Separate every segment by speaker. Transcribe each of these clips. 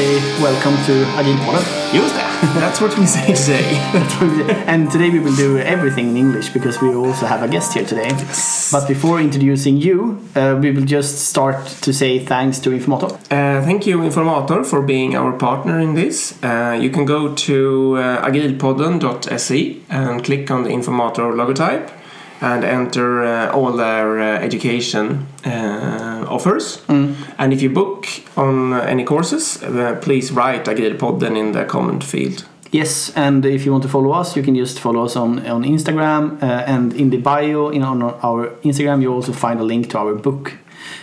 Speaker 1: say welcome to Agilpodden.
Speaker 2: Just that. That's what we say today.
Speaker 1: and today we will do everything in English because we also have a guest here today.
Speaker 2: Yes.
Speaker 1: But before introducing you, uh, we will just start to say thanks to Informator.
Speaker 2: Uh, thank you, Informator, for being our partner in this. Uh, you can go to uh, agilpodden.se and click on the Informator logotype and enter uh, all their uh, education uh, offers. And if you book on uh, any courses, uh, please write Agilpodden in the comment field.
Speaker 1: Yes, and if you want to follow us, you can just follow us on, on Instagram. Uh, and in the bio in on our Instagram, you also find a link to our book,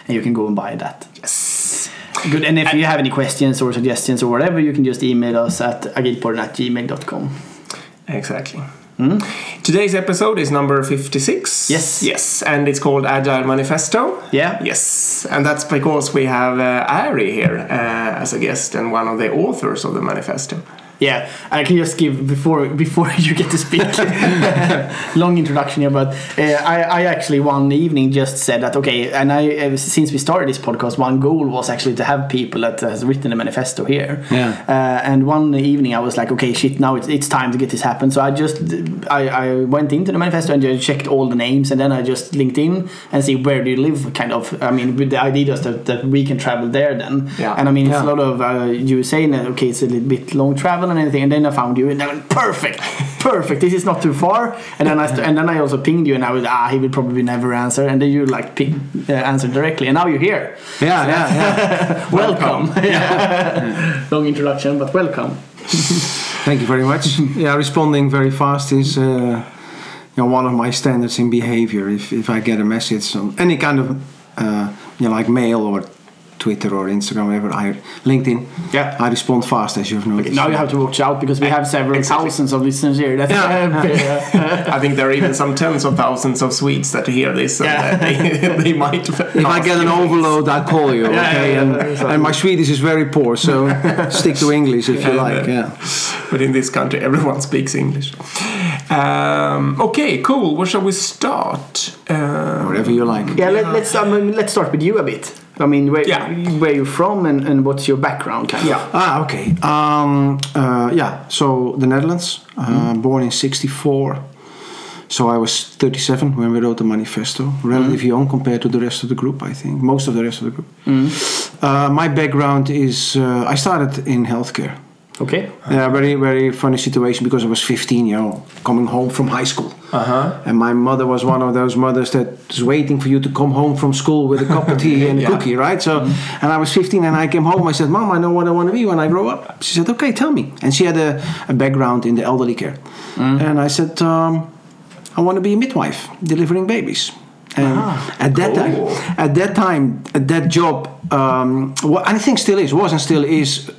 Speaker 1: and you can go and buy that.
Speaker 2: Yes.
Speaker 1: Good. And if you have any questions or suggestions or whatever, you can just email us at agilpodden at gmail.com.
Speaker 2: Exactly. Today's episode is number 56.
Speaker 1: Yes.
Speaker 2: Yes, and it's called Agile Manifesto.
Speaker 1: Yeah.
Speaker 2: Yes, and that's because we have uh, Arie here uh, as a guest and one of the authors of the manifesto.
Speaker 1: Yeah, I can just give before before you get to speak. Long introduction here, but uh, I, I actually one evening just said that okay, and I uh, since we started this podcast, one goal was actually to have people that has written a manifesto here.
Speaker 3: Yeah.
Speaker 1: Uh, and one evening I was like, okay, shit, now it's, it's time to get this happen. So I just I, I went into the manifesto and just checked all the names, and then I just linked in and see where do you live, kind of. I mean, with the idea just that, that we can travel there then.
Speaker 2: Yeah.
Speaker 1: And I mean, it's
Speaker 3: Yeah.
Speaker 1: a lot of uh, you saying that okay, it's a little bit long travel and anything, and then I found you and I went perfect, perfect. This is not too far. And then I st- and then I also pinged you and I was ah he will probably never answer, and then you like ping, uh, answered directly, and now you're here.
Speaker 3: Yeah, yeah, yeah.
Speaker 1: Welcome. Yeah. long introduction, but welcome.
Speaker 3: Thank you very much. Yeah, responding very fast is uh, you know, one of my standards in behavior. If, if I get a message on any kind of uh, you know, like mail or Twitter or Instagram, whatever, I LinkedIn,
Speaker 1: Yeah.
Speaker 3: I respond fast as you've noticed.
Speaker 1: Now you have to watch out because we have several
Speaker 2: Exactly.
Speaker 1: thousands of listeners here. That's
Speaker 3: Yeah.
Speaker 2: I think there are even some tens of thousands of Swedes that hear this and
Speaker 1: Yeah.
Speaker 2: they, they might.
Speaker 3: if I get an overload, I call you, okay?
Speaker 1: Yeah, yeah,
Speaker 3: and,
Speaker 1: yeah,
Speaker 3: and my Swedish is very poor, so stick to English if you
Speaker 2: Yeah,
Speaker 3: like.
Speaker 2: yeah.
Speaker 3: Yeah.
Speaker 2: But in this country, everyone speaks English. Um, okay, cool. Where shall we start? Uh,
Speaker 3: Wherever you like.
Speaker 1: Yeah, let, let's I mean, let's start with you a bit. I mean, where
Speaker 2: Yeah.
Speaker 1: where you're from and, and what's your background, kind of.
Speaker 2: Yeah.
Speaker 3: Ah, okay. Um, uh, yeah, so the Netherlands, uh, born in 64. So I was 37 when we wrote the manifesto, relatively young compared to the rest of the group, I think, most of the rest of the group. Uh, my background is uh, I started in healthcare.
Speaker 1: Okay.
Speaker 3: Yeah, very, very funny situation because I was 15, you know, coming home from high school.
Speaker 2: Uh huh.
Speaker 3: And my mother was one of those mothers that is waiting for you to come home from school with a cup of tea and a
Speaker 2: Yeah.
Speaker 3: cookie, right? So, and I was 15 and I came home. I said, Mom, I know what I want to be when I grow up. She said, Okay, tell me. And she had a, a background in the elderly care. And I said, um, I want to be a midwife, delivering babies. And at that
Speaker 2: cool.
Speaker 3: time, at that time, at that job, um, what I think still is, was and still is,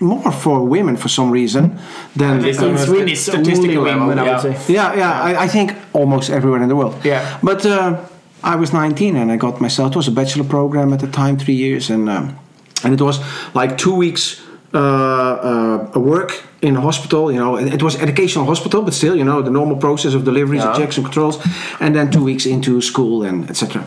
Speaker 3: more for women for some reason than uh,
Speaker 1: it's only
Speaker 2: statistical
Speaker 1: women,
Speaker 2: level,
Speaker 1: I would
Speaker 2: yeah.
Speaker 1: say.
Speaker 3: yeah, yeah. I, I think almost everywhere in the world.
Speaker 1: Yeah.
Speaker 3: But uh, I was 19 and I got myself. It was a bachelor program at the time, three years, and um, and it was like two weeks uh, uh, work in a hospital. You know, it was educational hospital, but still, you know, the normal process of deliveries,
Speaker 2: Yeah.
Speaker 3: checks and controls, and then two weeks into school and etc.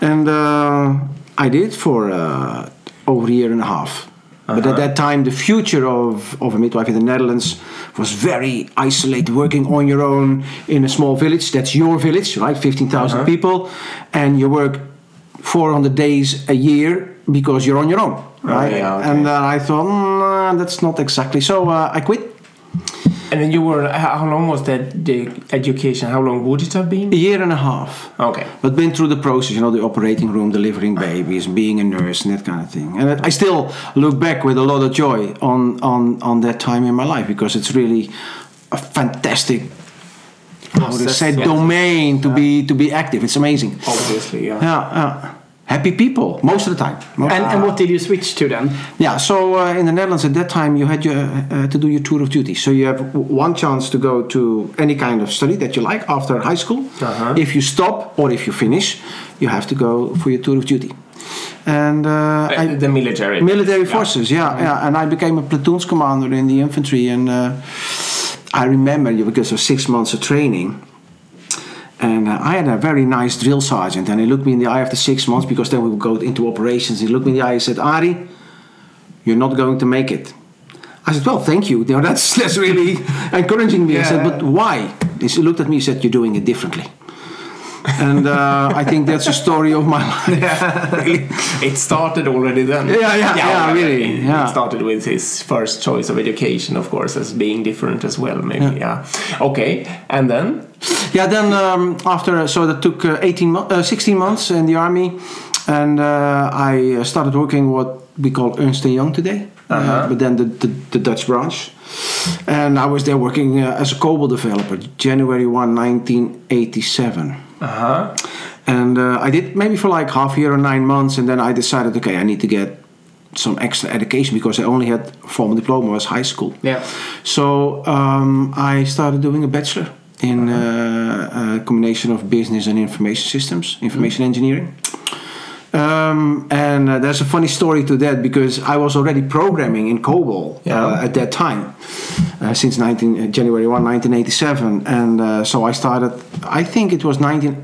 Speaker 3: And uh, I did for uh, over a year and a half. But at that time, the future of, of a midwife in the Netherlands was very isolated, working on your own in a small village. That's your village, right? 15,000 people. And you work 400 days a year because you're on your own, right?
Speaker 2: yeah, okay.
Speaker 3: And uh, I thought, mm, that's not exactly. So uh, I quit.
Speaker 2: And then you were. How long was that the education? How long would it have been?
Speaker 3: A year and a half.
Speaker 2: Okay.
Speaker 3: But been through the process, you know, the operating room, delivering babies, being a nurse, and that kind of thing. And I still look back with a lot of joy on on on that time in my life because it's really a fantastic, how to
Speaker 2: Process,
Speaker 3: say, domain to be to be active. It's amazing.
Speaker 2: Obviously, yeah.
Speaker 3: Yeah, yeah. Happy people most of the time. Most-
Speaker 1: And, and what did you switch to then?
Speaker 3: yeah, so uh, in the Netherlands at that time you had your, uh, to do your tour of duty. So you have w- one chance to go to any kind of study that you like after high school.
Speaker 2: Uh-huh.
Speaker 3: If you stop or if you finish, you have to go for your tour of duty. And uh,
Speaker 2: Uh,
Speaker 3: I,
Speaker 2: the military.
Speaker 3: military
Speaker 2: Yeah.
Speaker 3: forces, yeah, yeah. And I became a platoon's commander in the infantry, and uh, I remember you because of six months of training. And uh, I had a very nice drill sergeant, and he looked me in the eye after six months because then we would go into operations. He looked me in the eye and said, "Arie, you're not going to make it. I said, well, thank you. You know, that's that's really encouraging me. I said, but why? He looked at me and said, you're doing it differently. and uh, I think that's a story of my life.
Speaker 2: it started already then.
Speaker 3: Yeah, yeah, yeah,
Speaker 2: well,
Speaker 3: really, yeah.
Speaker 2: it started with his first choice of education, of course, as being different as well. Maybe, yeah. Okay, and then
Speaker 3: Yeah, then um, after, so that took uh, 18 mo- uh, 16 months in the army, and uh, I uh, started working what we call Ernst Young today, uh, but then the, the, the Dutch branch. And I was there working uh, as a COBOL developer, January 1, 1987.
Speaker 2: uh huh.
Speaker 3: And uh, I did maybe for like half a year or nine months, and then I decided, okay, I need to get some extra education because I only had formal diploma was high school.
Speaker 1: Yeah.
Speaker 3: So um, I started doing a bachelor in uh, a combination of business and information systems, information engineering. Um, and uh, there's a funny story to that because I was already programming in COBOL
Speaker 2: Yeah.
Speaker 3: uh, at that time, uh, since 19, uh, January 1, 1987. And uh, so I started, I think it was 19,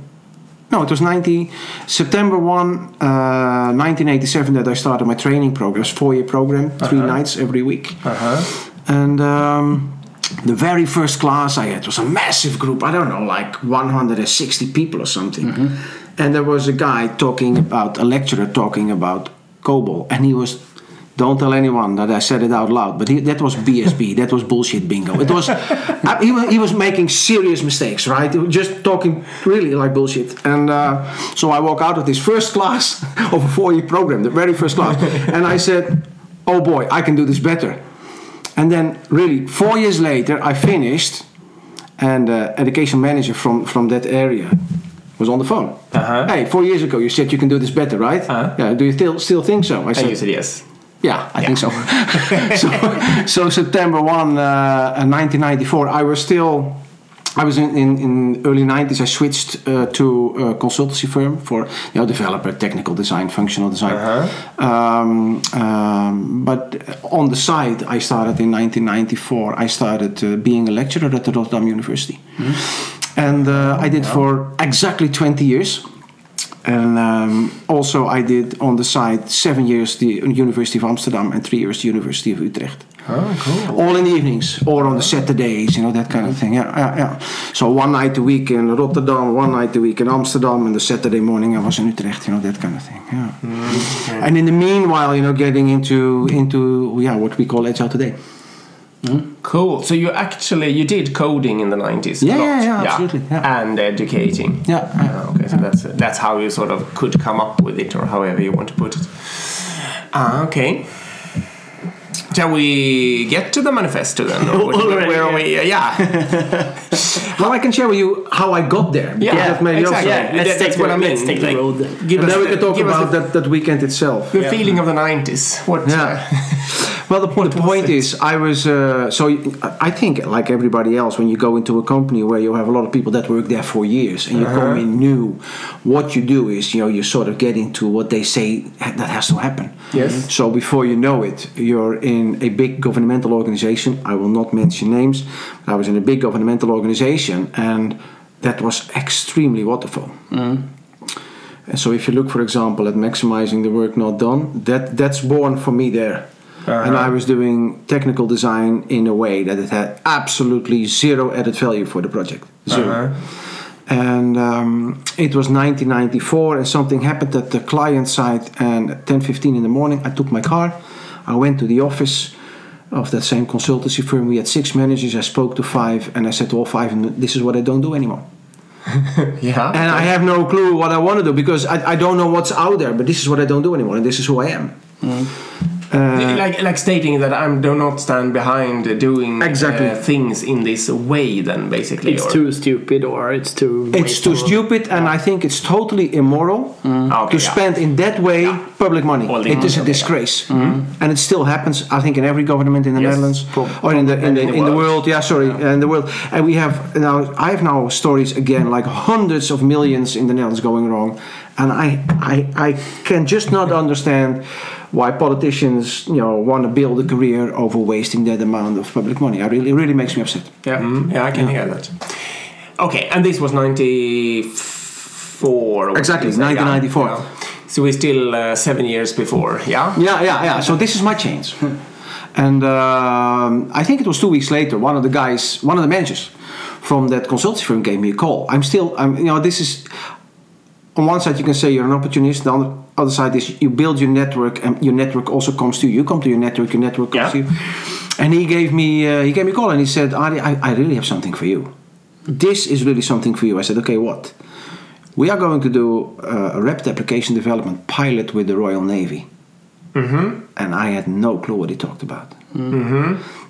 Speaker 3: no, it was 90, September 1, uh, 1987 that I started my training program. A four-year program, 3 nights every week.
Speaker 2: Uh huh.
Speaker 3: And um, the very first class I had was a massive group. I don't know, like 160 people or something. And there was a guy talking about, a lecturer talking about COBOL. And he was, don't tell anyone that I said it out loud, but he, that was BSB. that was bullshit bingo. It was, I- he, was he was making serious mistakes, right? Just talking really like bullshit. And uh, so I walk out of this first class of a four year program, the very first class. and I said, oh boy, I can do this better. And then, really, four years later, I finished, and uh, education manager from from that area was on the phone.
Speaker 2: Uh-huh.
Speaker 3: Hey, four years ago, you said you can do this better, right?
Speaker 2: Uh-huh.
Speaker 3: Yeah. Do you still still think so? I said,
Speaker 2: you said yes.
Speaker 3: yeah, I think so. so. So September one, uh, 1994, I was still. I was in, in, in early 90s. I switched uh, to a consultancy firm for you know developer, technical design, functional design.
Speaker 2: Uh-huh.
Speaker 3: Um, um, but on the side, I started in 1994. I started uh, being a lecturer at the Rotterdam University, and uh, I did for exactly 20 years. And um, also, I did on the side seven years the University of Amsterdam and three years the University of Utrecht.
Speaker 2: Oh, cool.
Speaker 3: All in the evenings or on the Saturdays, you know, that kind of thing. Yeah, yeah, yeah. So one night a week in Rotterdam, one night a week in Amsterdam, and the Saturday morning I was in Utrecht, you know, that kind of thing. Yeah. And in the meanwhile, you know, getting into into yeah what we call agile today.
Speaker 2: Cool. So you actually you did coding in the nineties.
Speaker 3: Yeah, yeah, yeah, absolutely, yeah.
Speaker 2: And educating.
Speaker 3: Yeah.
Speaker 2: Ah, okay, so that's that's how you sort of could come up with it, or however you want to put it. Ah, okay. Shall we get to the manifesto then?
Speaker 1: Already,
Speaker 2: where are we? Yeah.
Speaker 3: Well, I can share with you how I got there.
Speaker 2: Yeah,
Speaker 3: that
Speaker 2: exactly.
Speaker 1: Yeah, let's
Speaker 2: That-
Speaker 1: take
Speaker 2: that's what
Speaker 1: the-
Speaker 2: I mean.
Speaker 1: let's take the
Speaker 2: like,
Speaker 1: road.
Speaker 2: Give
Speaker 3: And
Speaker 2: us
Speaker 3: then we can talk
Speaker 2: us
Speaker 3: about
Speaker 2: the,
Speaker 3: that, that weekend itself.
Speaker 2: the feeling of the nineties. What?
Speaker 3: Yeah. Well, the point, the point is, I was uh, so I think like everybody else, when you go into a company where you have a lot of people that work there for years, and you come in new, what you do is you know you sort of get into what they say that has to happen.
Speaker 2: Yes.
Speaker 3: So before you know it, you're in a big governmental organization. I will not mention names. But I was in a big governmental organization, and that was extremely waterfall. And so if you look, for example, at maximizing the work not done, that that's born for me there. And I was doing technical design in a way that it had absolutely zero added value for the project. 0
Speaker 2: Uh-huh.
Speaker 3: And um, it was 1994, and something happened at the client side. And at 10:15 in the morning, I took my car. I went to the office of that same consultancy firm. We had six managers. I spoke to five, and I said to all five, "This is what I don't do anymore."
Speaker 2: Yeah.
Speaker 3: and I have no clue what I want to do because I, I don't know what's out there. But this is what I don't do anymore, and this is who I am. Mm. Uh,
Speaker 2: like like stating that I do not stand behind doing
Speaker 3: Exactly.
Speaker 2: uh, things in this way. Then basically,
Speaker 1: It's
Speaker 2: or-
Speaker 1: too stupid or it's too.
Speaker 3: it's too stupid, and I think it's totally immoral
Speaker 2: Ah, okay,
Speaker 3: to
Speaker 2: yeah.
Speaker 3: spend in that way public money.
Speaker 2: All
Speaker 3: It is a
Speaker 2: money, yeah.
Speaker 3: disgrace, and it still happens. I think in every government in the
Speaker 2: Yes,
Speaker 3: Netherlands
Speaker 2: prob-
Speaker 3: or in the in
Speaker 2: and
Speaker 3: the,
Speaker 2: in the
Speaker 3: in the
Speaker 2: world.
Speaker 3: world. Yeah, sorry, in the world. And we have now. I have now stories again, like hundreds of millions in the Netherlands going wrong, and I I I can just not understand why politicians you know want to build a career over wasting that amount of public money. I really it really makes me upset.
Speaker 1: Yeah.
Speaker 2: Mm, yeah, I can hear that. Okay, and this was 94.
Speaker 3: Exactly,
Speaker 2: did you say?
Speaker 3: 1994.
Speaker 2: So we're still uh, seven years before, yeah?
Speaker 3: Yeah, yeah, yeah. So this is my change. and um, I think it was two weeks later, one of the guys, one of the managers from that consultancy firm gave me a call. I'm still, I'm, you know, this is, on one side you can say you're an opportunist, on the other side is you build your network and your network also comes to you. You come to your network, your network comes
Speaker 2: Yeah.
Speaker 3: to you. And he gave me, uh, he gave me a call and he said, Arie, I, I really have something for you. This is really something for you. I said, okay, what? We are going to do uh, a rapid application development pilot with the Royal Navy.
Speaker 2: Mm-hmm.
Speaker 3: And I had no clue what he talked about.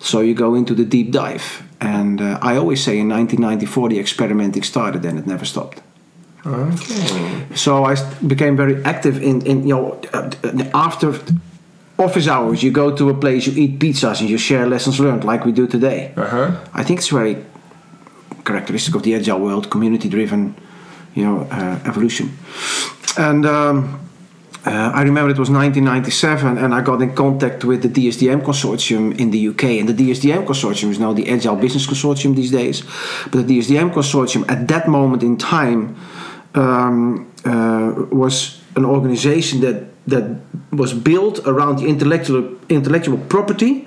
Speaker 3: So you go into the deep dive. And uh, I always say in 1994 the experimenting started and it never stopped.
Speaker 2: Okay.
Speaker 3: So I became very active in, in you know, uh, after office hours, you go to a place, you eat pizzas, and you share lessons learned like we do today.
Speaker 2: Uh-huh.
Speaker 3: I think it's very characteristic of the agile world, community-driven, you know, uh, evolution. And um, uh, I remember it was 1997, and I got in contact with the DSDM consortium in the UK. And the DSDM consortium is now the Agile Business Consortium these days. But the DSDM consortium, at that moment in time, um, uh, was an organization that that was built around the intellectual intellectual property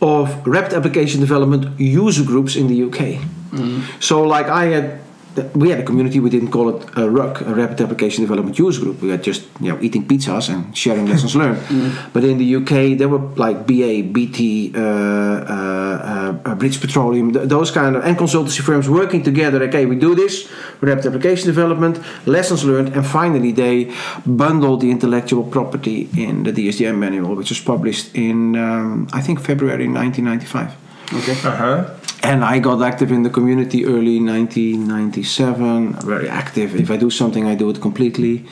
Speaker 3: of rapid application development user groups in the UK. So, like I had, we had a community. We didn't call it a RUC, a Rapid Application Development User Group. We were just you know eating pizzas and sharing lessons learned. But in the UK, there were like BA, BT, uh, uh, uh, British Petroleum, th- those kind of and consultancy firms working together. Okay, we do this rapid application development, lessons learned, and finally they bundled the intellectual property in the DSDM manual, which was published in um, I think February 1995.
Speaker 1: Okay.
Speaker 2: Uh-huh.
Speaker 3: And I got active in the community early 1997. Very active. If I do something, I do it completely.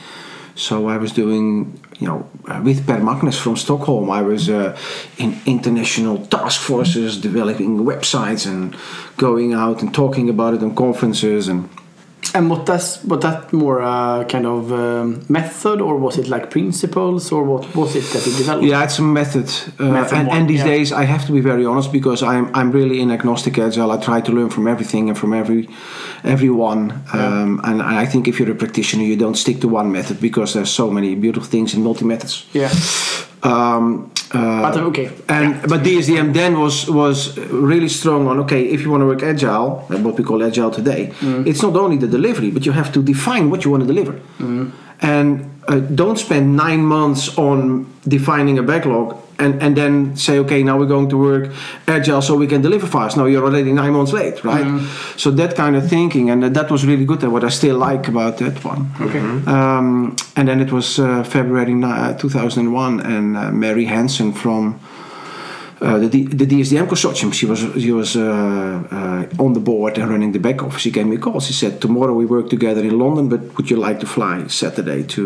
Speaker 3: So I was doing, you know, uh, with Per Magnus from Stockholm. I was uh, in international task forces, developing websites and going out and talking about it on conferences and
Speaker 1: And what does was that more uh, kind of um, method, or was it like principles, or what was it that you developed?
Speaker 3: Yeah, it's a method. Uh,
Speaker 1: Method
Speaker 3: and, and these
Speaker 1: yeah.
Speaker 3: days, I have to be very honest because I'm I'm really in agnostic agile. I try to learn from everything and from every everyone. Um, and I think if you're a practitioner, you don't stick to one method because there's so many beautiful things in multi methods.
Speaker 1: Yeah.
Speaker 3: Um,
Speaker 1: But okay.
Speaker 3: and but DSDM then was was really strong on okay if you want to work agile uh, what we call agile today it's not only the delivery but you have to define what you want to deliver and uh, don't spend nine months on defining a backlog and, and then say okay now we're going to work agile so we can deliver fast now you're already nine months late right so that kind of thinking and that was really good and what I still like about that one
Speaker 1: Okay.
Speaker 3: um, and then it was uh, February ni- uh, 2001, and uh, Mary Hansen from uh, the, D- the DSDM consortium, she was she was uh, uh, on the board and running the back office. She gave me a call. She said, "Tomorrow we work together in London, but would you like to fly Saturday to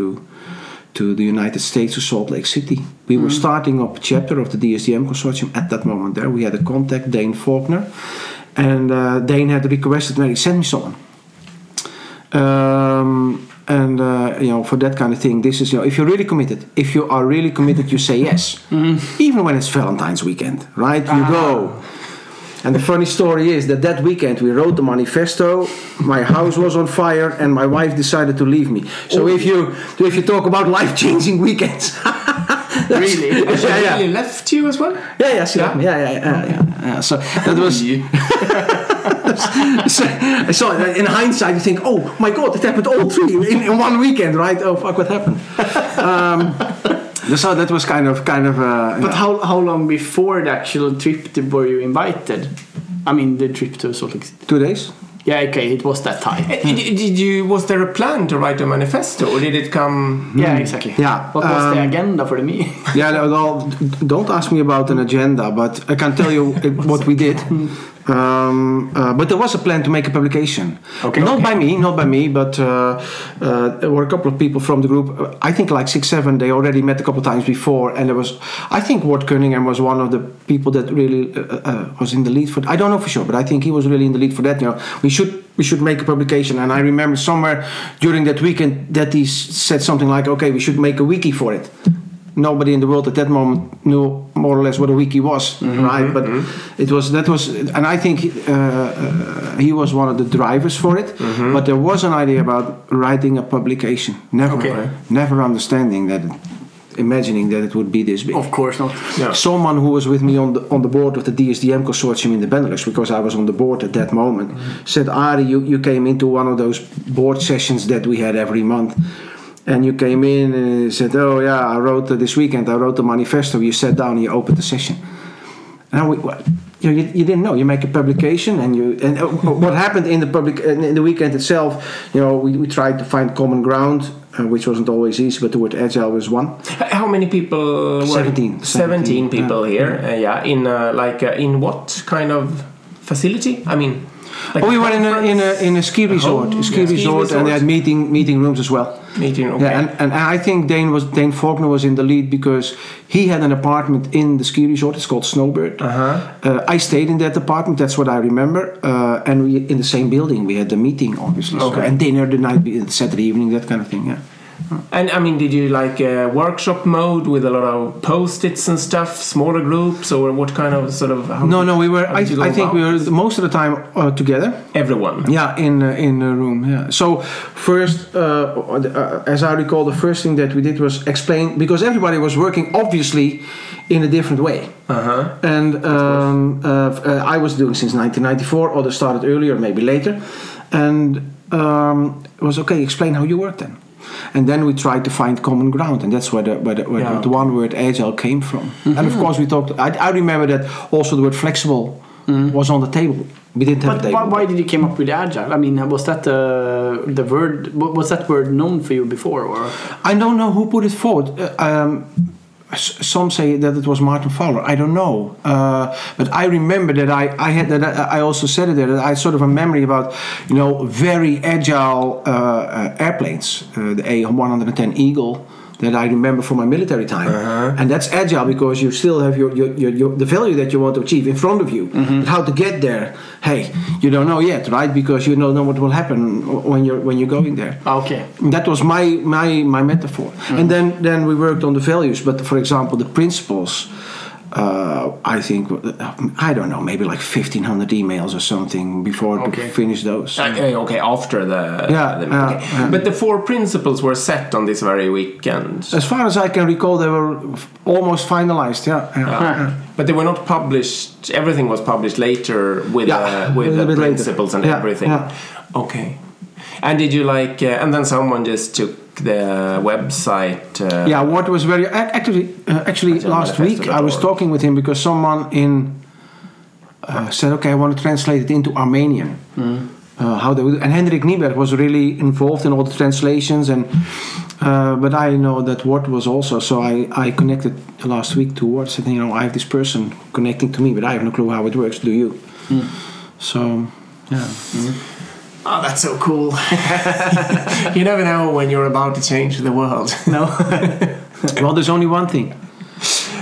Speaker 3: to the United States to Salt Lake City?" We were starting up a chapter of the DSDM consortium at that moment. There, we had a contact, Dane Faulkner, and uh, Dane had requested, "Mary, send me someone." Um, and uh, you know, for that kind of thing, this is you know, if you're really committed, if you are really committed, you say yes, even when it's Valentine's weekend, right? You go. And the funny story is that that weekend we wrote the manifesto. My house was on fire, and my wife decided to leave me. So if you if you talk about life changing weekends,
Speaker 1: Really?
Speaker 2: She
Speaker 3: yeah,
Speaker 2: really left you as well?
Speaker 3: Yeah, yeah, she
Speaker 2: Yeah?
Speaker 3: yeah, yeah, yeah, yeah, yeah. So that was. you. so, so in hindsight, you think, oh my god, it happened all three in, in one weekend, right? Oh fuck, what happened? Um, so that was kind of, kind of. Uh,
Speaker 1: But how how long before the actual trip were you invited? I mean, the trip to Salt Lake City.
Speaker 3: two days.
Speaker 1: Yeah, okay, it was that time.
Speaker 2: Uh, Did, did you? Was there a plan to write a manifesto, or did it come?
Speaker 1: Yeah, exactly.
Speaker 3: Yeah,
Speaker 1: What was the
Speaker 3: um,
Speaker 1: agenda for the meeting?
Speaker 3: Yeah, no, well, don't ask me about an agenda, but I can tell you what we did. Um, uh, but there was a plan to make a publication.
Speaker 1: Okay.
Speaker 3: Not
Speaker 1: Okay.
Speaker 3: by me, not by me, but uh, uh, there were a couple of people from the group. I think like six, seven. They already met a couple of times before, and there was. I think Ward Cunningham was one of the people that really uh, uh, was in the lead for. I don't know for sure, but I think he was really in the lead for that. You know, we should we should make a publication. And I remember somewhere during that weekend that he said something like, "Okay, we should make a wiki for it." Nobody in the world at that moment knew more or less what a wiki was, right? But it was that was, and I think uh, uh, he was one of the drivers for it. But there was an idea about writing a publication. Never,
Speaker 1: Okay.
Speaker 3: never understanding that, imagining that it would be this big
Speaker 1: Of course not.
Speaker 2: Yeah.
Speaker 3: someone who was with me on the on the board of the DSDM consortium in the Benelux because I was on the board at that moment said Arie you, you came into one of those board sessions that we had every month and you came in and said oh yeah I wrote uh, this weekend I wrote the manifesto you sat down and you opened the session and we, well, you, you, you didn't know. You make a publication, and you and uh, what happened in the public in the weekend itself. You know, we, we tried to find common ground, uh, which wasn't always easy, but the word agile was one.
Speaker 2: How many people? Were
Speaker 3: 17.
Speaker 2: 17 people here. Uh, yeah. In uh, like uh, in what kind of facility? I mean. Like
Speaker 3: Oh, we were in a in a in a ski resort, a ski
Speaker 2: Yeah. Ski
Speaker 3: resort, and they had meeting meeting rooms as well.
Speaker 2: meeting. Okay.
Speaker 3: Yeah, and, and I think Dane was Dane Faulkner was in the lead because he had an apartment in the ski resort. It's called Snowbird.
Speaker 2: Uh-huh.
Speaker 3: Uh, I stayed in that apartment. That's what I remember. Uh, and we in the same building. We had the meeting, obviously. So- and dinner the night, Saturday evening, that kind of thing. Yeah.
Speaker 2: And I mean, did you like uh, workshop mode with a lot of post-its and stuff, smaller groups, or what kind of sort of? How
Speaker 3: No, no, we were. I,
Speaker 2: did you go
Speaker 3: I think we were most of the time uh, together.
Speaker 2: Everyone.
Speaker 3: Yeah, in uh, in a room. Yeah. So first, uh, uh, as I recall, the first thing that we did was explain because everybody was working obviously in a different way.
Speaker 2: Uh huh.
Speaker 3: And um, uh, I was doing since 1994. Others started earlier, maybe later. And um, it was okay. Explain how you work then. And then we tried to find common ground, and that's where the, where the, where
Speaker 2: Yeah.
Speaker 3: the one word agile came from. And of course, we talked. I, I remember that also the word flexible was on the table. We didn't have
Speaker 1: But
Speaker 3: a
Speaker 1: why,
Speaker 3: table.
Speaker 1: why did you came up with agile? I mean, was that uh, the word? Was that word known for you before, or
Speaker 3: I don't know who put it forward. Uh, um, some say that it was Martin Fowler. I don't know, uh, but I remember that I, I had that I also said it there that I sort of a memory about you know very agile uh, uh, airplanes, uh, the A110 Eagle. That I remember from my military time, uh-huh. and that's agile because you still have your, your, your, your the value that you want to achieve in front of you. Mm-hmm. But how to get there? Hey, you don't know yet, right? Because you don't know what will happen when you're when you're going there.
Speaker 1: Okay?
Speaker 3: That was my my my metaphor. Mm-hmm. And then then we worked on the values. But for example, the principles. Uh, I think I don't know, maybe like fifteen hundred emails or something before
Speaker 1: Okay.
Speaker 3: to finish those.
Speaker 2: Uh, uh, okay, after the.
Speaker 3: Yeah,
Speaker 2: the- okay.
Speaker 3: yeah.
Speaker 2: But the four principles were set on this very weekend.
Speaker 3: As far as I can recall, they were almost finalized. Yeah, yeah.
Speaker 2: Yeah. But they were not published. Everything was published later with
Speaker 3: Yeah,
Speaker 2: uh, with the
Speaker 3: bit later.
Speaker 2: principles and everything. Okay. And did you like? Uh, and then someone just took the website. Uh,
Speaker 3: Yeah, what was very actually uh, actually last week I was talking with him because someone in uh, said, "Okay, I want to translate it into Armenian." Uh, how they would, and Hendrik Nieberg was really involved in all the translations, and uh, but I know that Ward was also. So I I connected last week to Ward, said, "You know, I have this person connecting to me, but I have no clue how it works. Do you?" So yeah.
Speaker 2: Oh, that's so cool. you never know when you're about to change the world.
Speaker 1: No.
Speaker 3: Well, there's only one thing.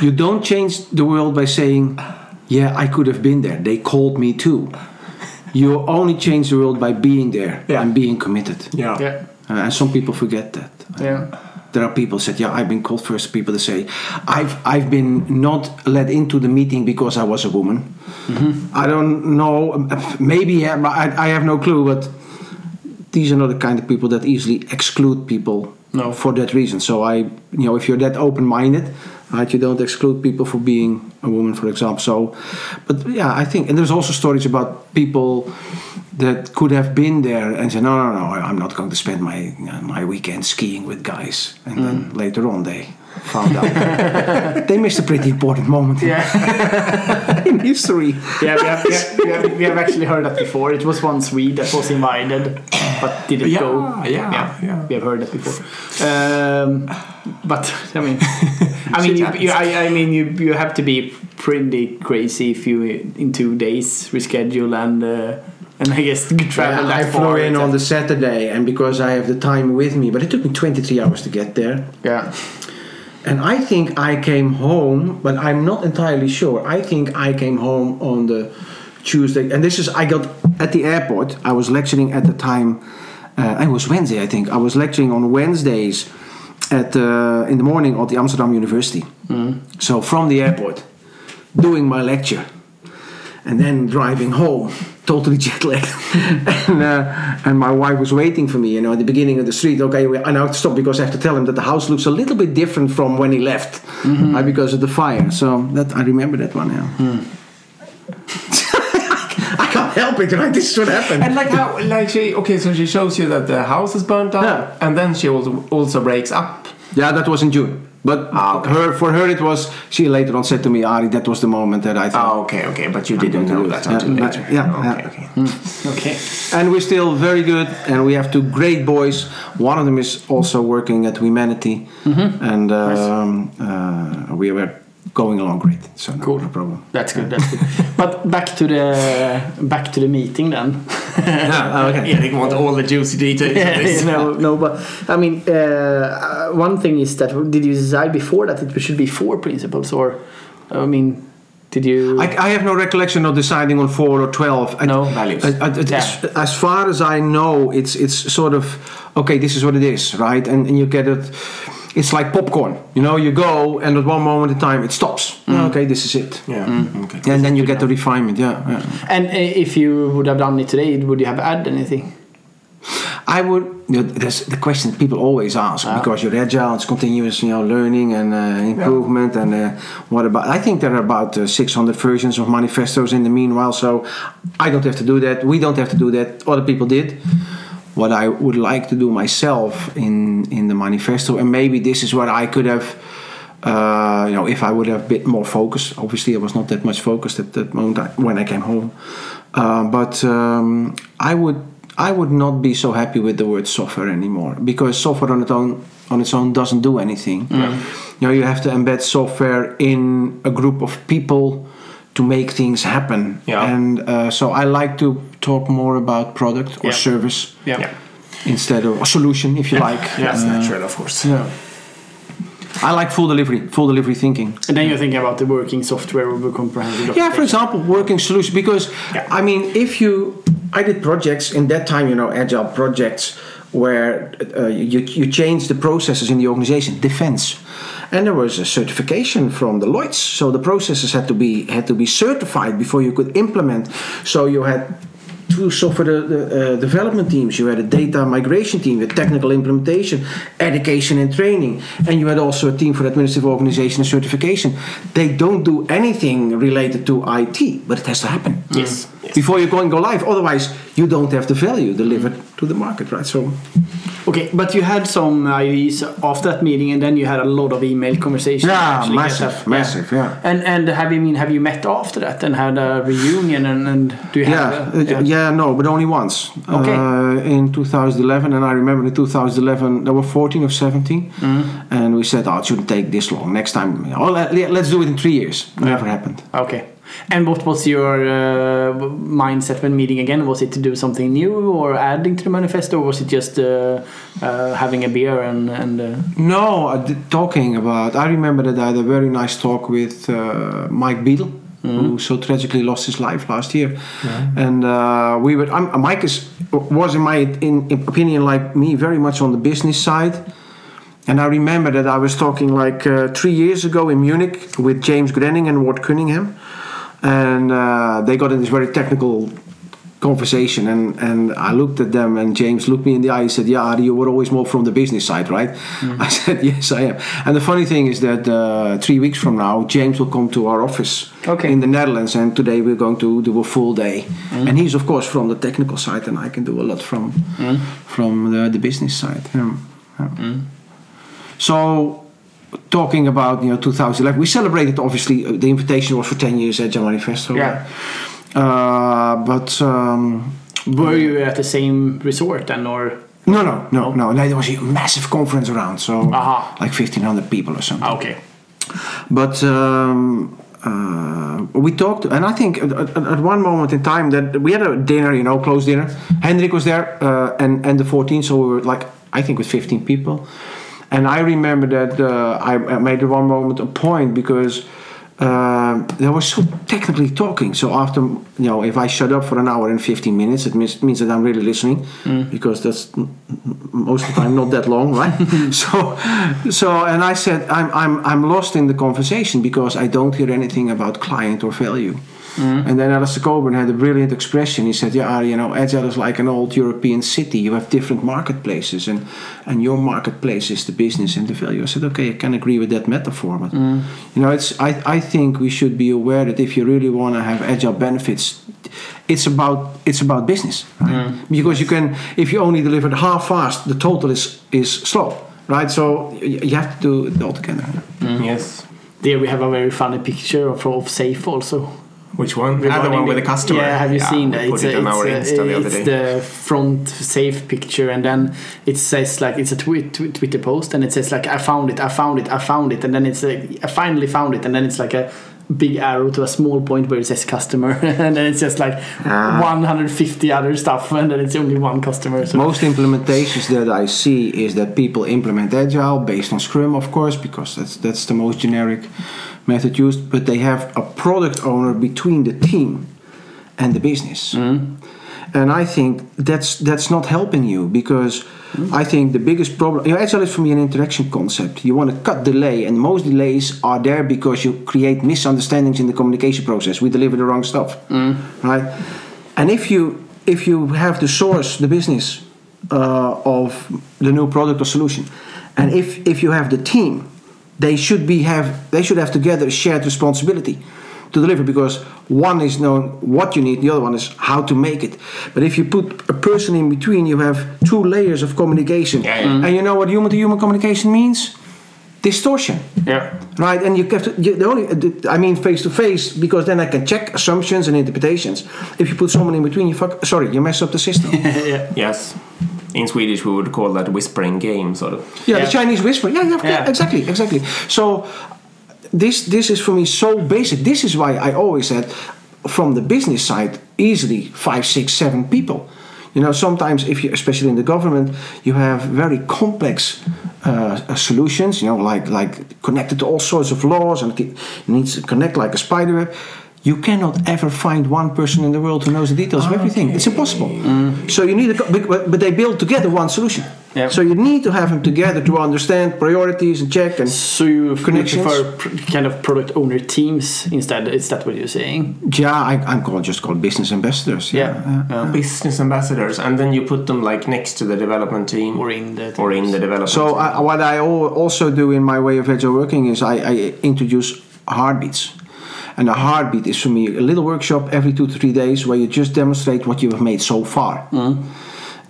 Speaker 3: You don't change the world by saying, "Yeah, I could have been there. They called me too." You only change the world by being there
Speaker 2: Yeah.
Speaker 3: and being committed.
Speaker 2: yeah.
Speaker 1: yeah.
Speaker 3: Uh, and some people forget that.
Speaker 1: Yeah.
Speaker 3: There are people said, "Yeah, I've been called first." People to say, "I've I've been not let into the meeting because I was a woman." Mm-hmm. I don't know. Maybe yeah, I, I have no clue. But these are not the kind of people that easily exclude people
Speaker 1: No.
Speaker 3: for that reason. So I, you know, if you're that open-minded, right, you don't exclude people for being a woman, for example. So, but yeah, I think, and there's also stories about people that could have been there and said, no, no, no, I'm not going to spend my my weekend skiing with guys, and then mm. later on they found out they missed a pretty important moment
Speaker 1: Yeah.
Speaker 3: in history.
Speaker 1: Yeah, we have, we, have, we, have, we have actually heard that before. It was one Swede that was invited but didn't
Speaker 2: Yeah,
Speaker 1: go.
Speaker 2: yeah, yeah.
Speaker 1: yeah, We have heard that before. Um, but I mean, I mean, you, you, I, I mean, you, you have to be pretty crazy if you in two days reschedule and uh, and I guess travel
Speaker 3: Yeah, I flew in on the Saturday, and because I have the time with me, but it took me 23 hours to get there.
Speaker 1: yeah.
Speaker 3: And I think I came home, but I'm not entirely sure. I think I came home on the Tuesday, and this is I got at the airport. I was lecturing at the time. Uh, it was Wednesday, I think. I was lecturing on Wednesdays at uh, in the morning at the Amsterdam University. So from the airport, doing my lecture, and then driving home, totally jet lagged. and uh, and my wife was waiting for me, you know, at the beginning of the street. Okay, we, I now have to stop because I have to tell him that the house looks a little bit different from when he left, uh, because of the fire. So that I remember that one. Yeah. I can't help it, right? This is what happened.
Speaker 2: And like how, like she, okay, so she shows you that the house is burnt down,
Speaker 3: Yeah.
Speaker 2: and then she also also breaks up.
Speaker 3: Yeah, that was in June. But
Speaker 2: Ah, okay.
Speaker 3: her, for her, it was. She later on said to me, "Arie, that was the moment that I thought."
Speaker 2: Oh, okay, okay, but you didn't know
Speaker 3: do
Speaker 2: that
Speaker 3: it.
Speaker 2: until
Speaker 3: Yeah,
Speaker 2: later.
Speaker 3: yeah,
Speaker 2: okay,
Speaker 3: yeah.
Speaker 2: okay.
Speaker 1: Okay.
Speaker 3: And we're still very good, and we have two great boys. One of them is also working at Wemanity, and um, uh, we were going along great. So no,
Speaker 1: Cool.
Speaker 3: no problem.
Speaker 1: That's good. That's good. but back to the back to the meeting then.
Speaker 3: Yeah, okay.
Speaker 2: Erik want all the juicy details of this.
Speaker 1: no, no, but I mean, uh, one thing is that did you decide before that it should be four principles, or I mean, did you?
Speaker 3: I, I have no recollection of deciding on four or twelve. I-
Speaker 1: No.
Speaker 2: Values.
Speaker 3: I- I- it- as, as far as I know, it's it's sort of okay. This is what it is, right? And, and you get it. It's like popcorn. You know, you go and at one moment in time it stops. Okay, this is it.
Speaker 2: Yeah. Okay.
Speaker 3: And then you get the refinement. Yeah, yeah.
Speaker 1: and uh, if you would have done it today, would you have added anything?
Speaker 3: I would. You know, that's the question people always ask
Speaker 1: Ah.
Speaker 3: because you're agile. It's continuous, you know, learning and uh, improvement. And uh, what about? I think there are about uh, 600 versions of manifestos in the meanwhile. So I don't have to do that. We don't have to do that. Other people did. What I would like to do myself in in the manifesto, and maybe this is what I could have. Uh, you know, if I would have a bit more focus, Obviously, I was not that much focused at that moment I- when I came home. Uh, but um, I would I would not be so happy with the word software anymore because software on its own on its own doesn't do anything. You know, you have to embed software in a group of people to make things happen.
Speaker 2: Yeah.
Speaker 3: And uh, so I like to talk more about product or
Speaker 1: Yeah.
Speaker 3: service
Speaker 2: Yeah.
Speaker 3: instead of a solution, if you like.
Speaker 2: That's
Speaker 3: Uh,
Speaker 2: natural, of course.
Speaker 3: yeah. I like full delivery, full delivery thinking.
Speaker 1: And then you're thinking about the working software or the comprehensive.
Speaker 3: Yeah, for example, working solution. Because
Speaker 2: Yeah.
Speaker 3: I mean, if you, I did projects in that time, you know, agile projects where uh, you you change the processes in the organization, defense, and there was a certification from the Lloyd's, so the processes had to be had to be certified before you could implement. So you had two software de- uh, development teams. You had a data migration team, had technical implementation, education and training, and you had also a team for administrative organization and certification. They don't do anything related to IT, but it has to happen.
Speaker 2: Yes. yes.
Speaker 3: Before you go and go live, otherwise you don't have the value delivered to the market, right? So
Speaker 1: Okay, but you had some ideas after that meeting, and then you had a lot of email conversations.
Speaker 3: Yeah, massive, massive, yeah.
Speaker 1: And and have you mean have you met after that and had a reunion and, and do you have?
Speaker 3: yeah,
Speaker 1: a-
Speaker 3: uh, yeah, no, but only once.
Speaker 1: Okay.
Speaker 3: Uh, in 2011, and I remember in 2011 there were 14 or 17,
Speaker 1: Mm-hmm.
Speaker 3: and we said, "Oh, it shouldn't take this long. Next time, oh, let, let's do it in three years." Never happened.
Speaker 1: Okay. And what was your uh, mindset when meeting again? Was it to do something new or adding to the manifesto, or was it just uh, uh, having a beer and and? Uh,
Speaker 3: No, talking about. I remember that I had a very nice talk with uh, Mike Beedle, who so tragically lost his life last year, and uh, we were. I'm, Mike is was in my in, in opinion like me very much on the business side. And I remember that I was talking like uh, three years ago in Munich with James Grenning and Ward Cunningham, and uh, they got in this very technical conversation and, and I looked at them and James looked me in the eye and said yeah Adi, you were always more from the business side right? I said yes I am. And the funny thing is that uh, three weeks from now James will come to our office
Speaker 1: Okay.
Speaker 3: in the Netherlands and today we're going to do a full day. And he's of course from the technical side and I can do a lot from from the, the business side. Yeah. Yeah. so talking about you know 2011 we celebrated obviously uh, the invitation was for 10 years at Agile Manifesto
Speaker 1: Yeah.
Speaker 3: uh, but um,
Speaker 1: were you at the same resort then, or?
Speaker 3: no no no no there was a massive conference around so
Speaker 1: Aha.
Speaker 3: like 1500 people or something
Speaker 1: okay.
Speaker 3: but um, uh, we talked, and I think at, at, at one moment in time that we had a dinner, you know, closed dinner. Hendrik was there, uh, and and the 14, so we were like I think with 15 people. And I remember that uh, I I made one moment a point because um, they were so technically talking. So after you know, if I shut up for an hour and fifteen minutes, it means, means that I'm really listening because that's most of the time not that long, right? so, so and I said I'm I'm I'm lost in the conversation because I don't hear anything about client or value. Mm-hmm. And then Alistair Cockburn had a brilliant expression. He said, "Yeah, you know, agile is like an old European city. You have different marketplaces, and and your marketplace is the business and the value." I said, "Okay, I can agree with that metaphor, but mm-hmm. you know, it's I I think we should be aware that if you really want to have agile benefits, it's about it's about business, right? Mm-hmm. Because you can if you only deliver it half fast, the total is is slow, right? So you have to do it all together.
Speaker 2: Yes.
Speaker 1: There we have a very funny picture of, of SAFe also.
Speaker 2: Which one? Ah, the
Speaker 1: Regarding
Speaker 2: one with the customer.
Speaker 1: Yeah, have you seen that?
Speaker 2: Put it on our
Speaker 1: a-
Speaker 2: the other
Speaker 1: it's the front safe picture, and then it says like it's a tweet, tweet, Twitter post, and it says like I found it, I found it, I found it, and then it's like I finally found it, and then it's like a big arrow to a small point where it says customer, and then it's just like
Speaker 3: Ah.
Speaker 1: 150 other stuff, and then it's only one customer. So
Speaker 3: Most implementations that I see is that people implement agile based on Scrum, of course, because that's that's the most generic method used. But they have a product owner between the team and the business, mm-hmm. and I think that's that's not helping you because mm-hmm. I think the biggest problem. You know, agile is for me an interaction concept. You want to cut delay, and most delays are there because you create misunderstandings in the communication process. We deliver the wrong stuff, mm-hmm. right? And if you if you have the source, the business uh, of the new product or solution, and if if you have the team, they should be have they should have together a shared responsibility to deliver because one is knowing what you need, the other one is how to make it. But if you put a person in between, you have two layers of communication,
Speaker 2: Yeah, yeah.
Speaker 3: and you know what human to human communication means? Distortion
Speaker 2: yeah.
Speaker 3: right? And you have to. You, the only, I mean, face to face, because then I can check assumptions and interpretations. If you put someone in between, you fuck. Sorry, you mess up the system. yeah,
Speaker 1: yeah.
Speaker 2: Yes. In Swedish, we would call that whispering game, sort of.
Speaker 1: Yeah.
Speaker 3: the Chinese whisper. Yeah, yeah,
Speaker 1: Yeah.
Speaker 3: exactly, exactly. So this this is for me so basic. This is why I always said, from the business side, easily five, six, seven people. You know, sometimes if you, especially in the government, you have very complex uh, solutions. You know, like like connected to all sorts of laws, and it needs to connect like a spider web. You cannot ever find one person in the world who knows the details of everything. It's impossible. Mm. So you need a, but, but they build together one solution.
Speaker 1: Yeah.
Speaker 3: So you need to have them together to understand priorities and check and
Speaker 1: So you f-
Speaker 3: Connections?
Speaker 1: prefer kind of product owner teams instead? Is that what you're saying?
Speaker 3: yeah, I, I'm called just called business ambassadors.
Speaker 1: Yeah. yeah.
Speaker 2: Business ambassadors, and then you put them like next to the development team
Speaker 1: Or in the
Speaker 2: or in the development.
Speaker 3: So
Speaker 2: team.
Speaker 3: I, what I also do in my way of agile working is I, I introduce heartbeats. And a heartbeat is for me a little workshop every two to three days where you just demonstrate what you have made so far.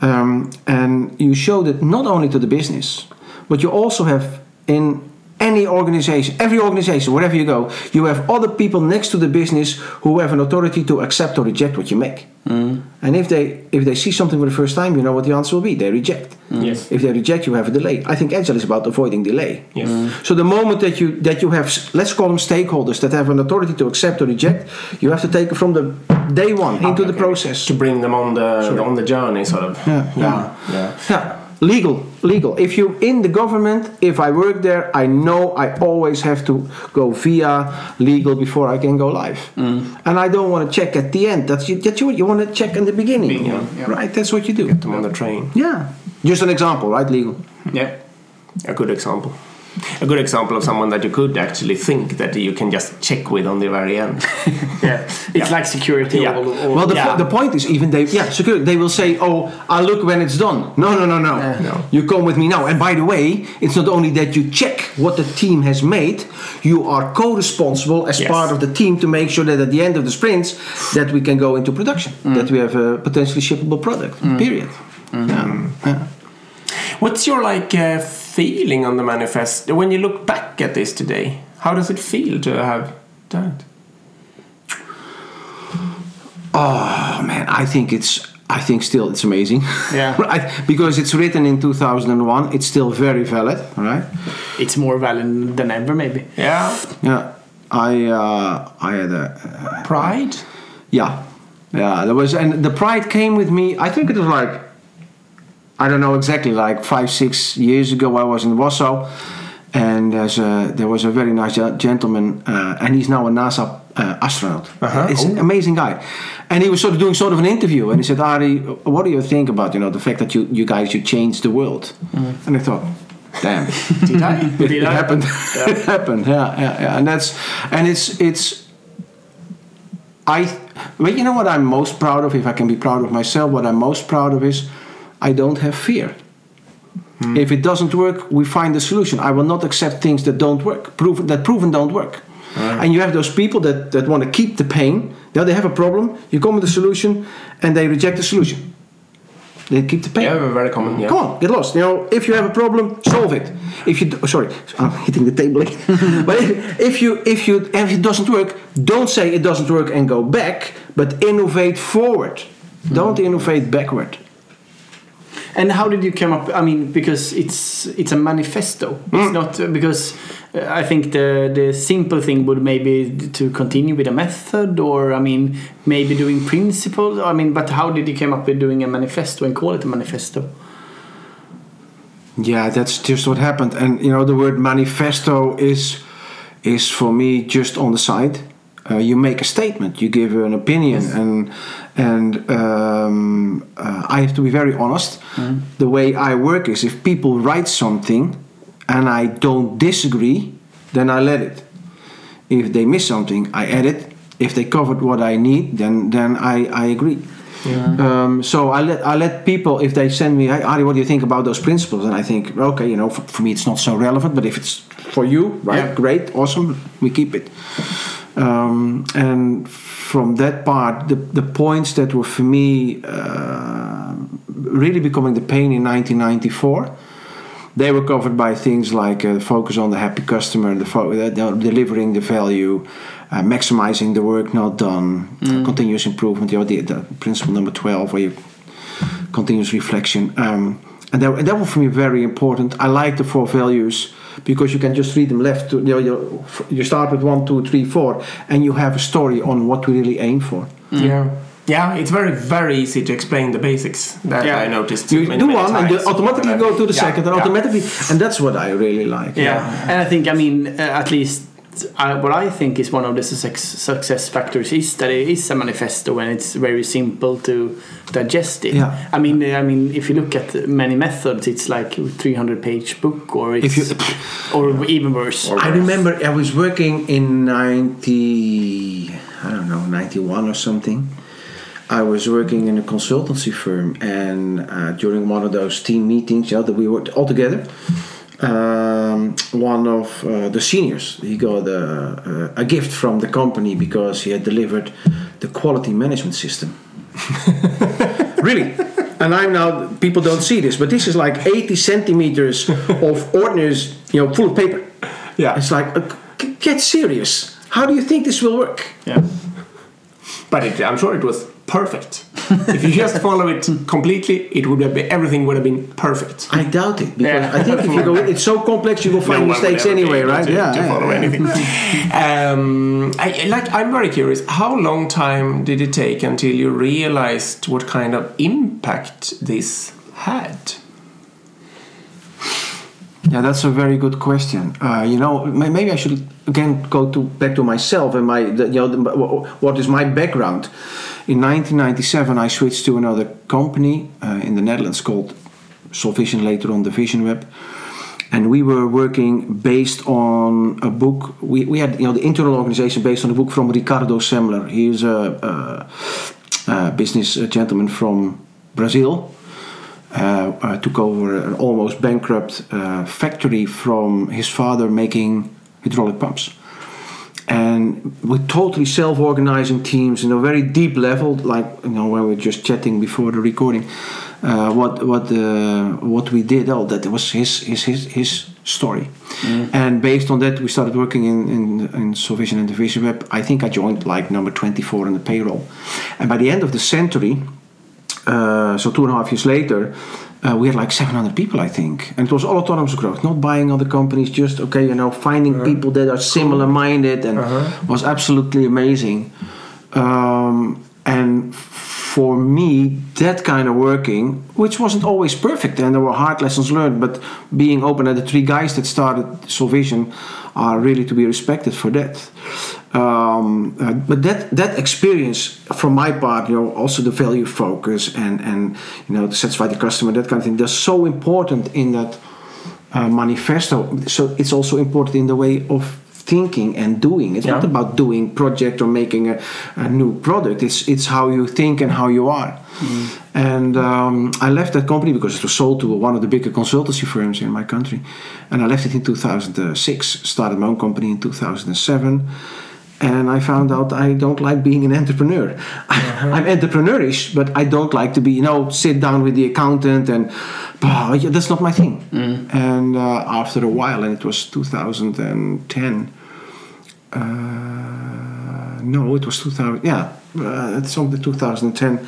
Speaker 3: Um, and you show that not only to the business, but you also have in any organization, every organization, wherever you go, you have other people next to the business who have an authority to accept or reject what you make. Mm. And if they if they see something for the first time, you know what the answer will be. They reject. Mm.
Speaker 2: Yes.
Speaker 3: If they reject, you have a delay. I think agile is about avoiding delay.
Speaker 2: Yes. Mm.
Speaker 3: So the moment that you that you have, let's call them stakeholders that have an authority to accept or reject, you have to take it from the day one into the
Speaker 2: Okay.
Speaker 3: process.
Speaker 2: to bring them on the on the journey, sort of.
Speaker 3: Yeah, yeah.
Speaker 2: yeah.
Speaker 3: Yeah, legal, legal. If you're in the government, if I work there, I know I always have to go via legal before I can go live, mm. and I don't want to check at the end. That's you. That's you. You want to check in the beginning,
Speaker 2: Beginning, yeah.
Speaker 3: right? That's what you do.
Speaker 2: Get them on the train.
Speaker 3: Yeah, just an example, right? Legal.
Speaker 1: Yeah.
Speaker 2: A good example. A good example of someone that you could actually think that you can just check with on the very end.
Speaker 1: Yeah. It's
Speaker 2: Yeah.
Speaker 1: like security.
Speaker 2: Yeah.
Speaker 1: Or, or,
Speaker 3: Well, the,
Speaker 1: yeah.
Speaker 3: the point is, even they, yeah, security, they will say, oh, I'll look when it's done. No, no, no, no.
Speaker 2: No.
Speaker 3: You come with me now. And by the way, it's not only that you check what the team has made, you are co-responsible as
Speaker 2: Yes.
Speaker 3: part of the team to make sure that at the end of the sprints, that we can go into production, mm. that we have a potentially shippable product, mm. period. Mm. Yeah. Yeah.
Speaker 2: What's your like uh, feeling on the manifest when you look back at this today? How does it feel to have done it?
Speaker 3: Oh man, I think it's. I think still it's amazing.
Speaker 1: Yeah.
Speaker 3: right? Because it's written in 2001, it's still very valid, right?
Speaker 1: it's more valid than ever, maybe.
Speaker 2: Yeah.
Speaker 3: Yeah, I uh, I had a
Speaker 2: Pride.
Speaker 3: yeah, yeah. There was and the pride came with me. I think it was like I don't know exactly like five six years ago. I was in Warsaw, And there's a, there was a very nice gentleman, uh, and he's now a NASA uh, astronaut.
Speaker 2: Uh-huh.
Speaker 3: It's an
Speaker 2: Oh.
Speaker 3: amazing guy. And he was sort of doing sort of an interview, and he said, "Arie, what do you think about you know the fact that you you guys you changed the world?" And I thought, "Damn."
Speaker 2: Did I?
Speaker 3: it,
Speaker 1: Did
Speaker 3: it
Speaker 1: I?
Speaker 3: happened. it happened. Yeah, yeah, yeah. And that's and it's it's. I, but you know what I'm most proud of. If I can be proud of myself, what I'm most proud of is, I don't have fear. Hmm. If it doesn't work, we find a solution. I will not accept things that don't work, proven that proven don't work. And you have those people that, that want to keep the pain. Now they have a problem. You come with a solution, and they reject the solution. They keep the pain.
Speaker 2: Yeah, very common. Yeah.
Speaker 3: Come on, get lost. You know, if you have a problem, solve it. If you do, oh, sorry, I'm hitting the table again. but if, if you if you if it doesn't work, don't say it doesn't work and go back, but innovate forward. Don't hmm. innovate backward.
Speaker 1: And how did you come up? I mean, because it's it's a manifesto. It's not uh, because uh, I think the the simple thing would maybe to continue with a method, or I mean, maybe doing principles. I mean, but how did you come up with doing a manifesto and call it a manifesto?
Speaker 3: Yeah, that's just what happened. And you know, the word manifesto is is for me just on the side. Uh, you make a statement, you give an opinion, and and um, uh, I have to be very honest. The way I work is if people write something and I don't disagree, then I let it. If they miss something, I edit. If they covered what I need, then then I, I agree. Um, so I let I let people if they send me, hey Arie, what do you think about those principles? And I think, okay, you know, for, for me it's not so relevant, but if it's for you, right,
Speaker 1: Yeah.
Speaker 3: great, awesome, we keep it. Um, and from that part, the the points that were for me uh, really becoming the pain in 1994 they were covered by things like uh, focus on the happy customer, the fo- uh, delivering the value, uh, maximizing the work not done, uh, continuous improvement. You know, the, the principle number twelve, where you continuous reflection, um, and that, and that was for me very important. I like the four values because you can just read them left to you know you, you start with one, two, three, four, and you have a story on what we really aim for.
Speaker 2: Yeah. Yeah, it's very, very easy to explain the basics that
Speaker 1: Yeah.
Speaker 2: I noticed.
Speaker 3: You
Speaker 2: many,
Speaker 3: do
Speaker 2: many
Speaker 3: one, and you automatically go to the
Speaker 2: Yeah,
Speaker 3: second, and
Speaker 2: yeah.
Speaker 3: automatically, and that's what I really like.
Speaker 1: Yeah, and I think I mean uh, at least uh, what I think is one of the success, success factors is that it is a manifesto and it's very simple to digest it.
Speaker 3: Yeah.
Speaker 1: I mean, I mean, if you look at many methods, it's like a 300 page book, or it's,
Speaker 3: If you-
Speaker 1: or even worse.
Speaker 3: I remember I was working in 90, I don't know, 91 or something. I was working in a consultancy firm, and uh, during one of those team meetings, yeah, that we worked all together, um, one of uh, the seniors he got a, a, gift from the company because he had delivered the quality management system. really. And I'm now people don't see this, but this is like 80 centimeters of ordinary, you know, full of paper.
Speaker 2: Yeah.
Speaker 3: It's like, uh, get serious. How do you think this will work?
Speaker 1: Yeah.
Speaker 2: But it, I'm sure it was perfect. if you just follow it completely, it would have been, everything would have been perfect.
Speaker 3: I doubt it because
Speaker 1: Yeah.
Speaker 3: I think if you go, it's so complex you will find
Speaker 2: No
Speaker 3: mistakes anyway, right?
Speaker 2: To,
Speaker 3: yeah,
Speaker 2: to
Speaker 3: yeah,
Speaker 2: follow
Speaker 3: yeah.
Speaker 2: anything. um, I, like, I'm very curious. How long time did it take until you realized what kind of impact this had?
Speaker 3: Yeah, that's a very good question. Uh, you know, maybe I should again go to back to myself and my, the, you know, the, what is my background. In 1997, I switched to another company uh, in the Netherlands called Solvision, later on Division Web, and we were working based on a book. We, we had you know the internal organization based on a book from Ricardo Semler. He is a, a, a business gentleman from Brazil uh, uh, took over an almost bankrupt uh, factory from his father making hydraulic pumps. And with totally self-organizing teams in a very deep level, like you know when we were just chatting before the recording, uh, what what uh, what we did, oh, that was his his his, his story. And based on that, we started working in in, in Solvision and Division Web. I think I joined like number 24 on the payroll. And by the end of the century, uh, so two and a half years later, uh, we had like 700 people, I think, and it was all autonomous growth, not buying other companies, just okay, you know, finding people that are similar-minded, and was absolutely amazing. Um, and for me, that kind of working, which wasn't always perfect, and there were hard lessons learned, but being open, and the three guys that started Solvision are really to be respected for that. Um, uh, but that that experience, from my part, you know, also the value focus and and you know to satisfy the customer, that kind of thing, they're so important in that uh, manifesto. So it's also important in the way of thinking and doing. It's not about doing project or making a, a new product. It's it's how you think and how you are. And um, I left that company because it was sold to one of the bigger consultancy firms in my country. And I left it in 2006. Started my own company in 2007. And I found out I don't like being an entrepreneur. I'm entrepreneurish, but I don't like to be, you know, sit down with the accountant and "Bah, yeah, that's not my thing. And uh, after a while, and it was 2010, uh, no, it was 2000. Yeah, uh, it's something 2010.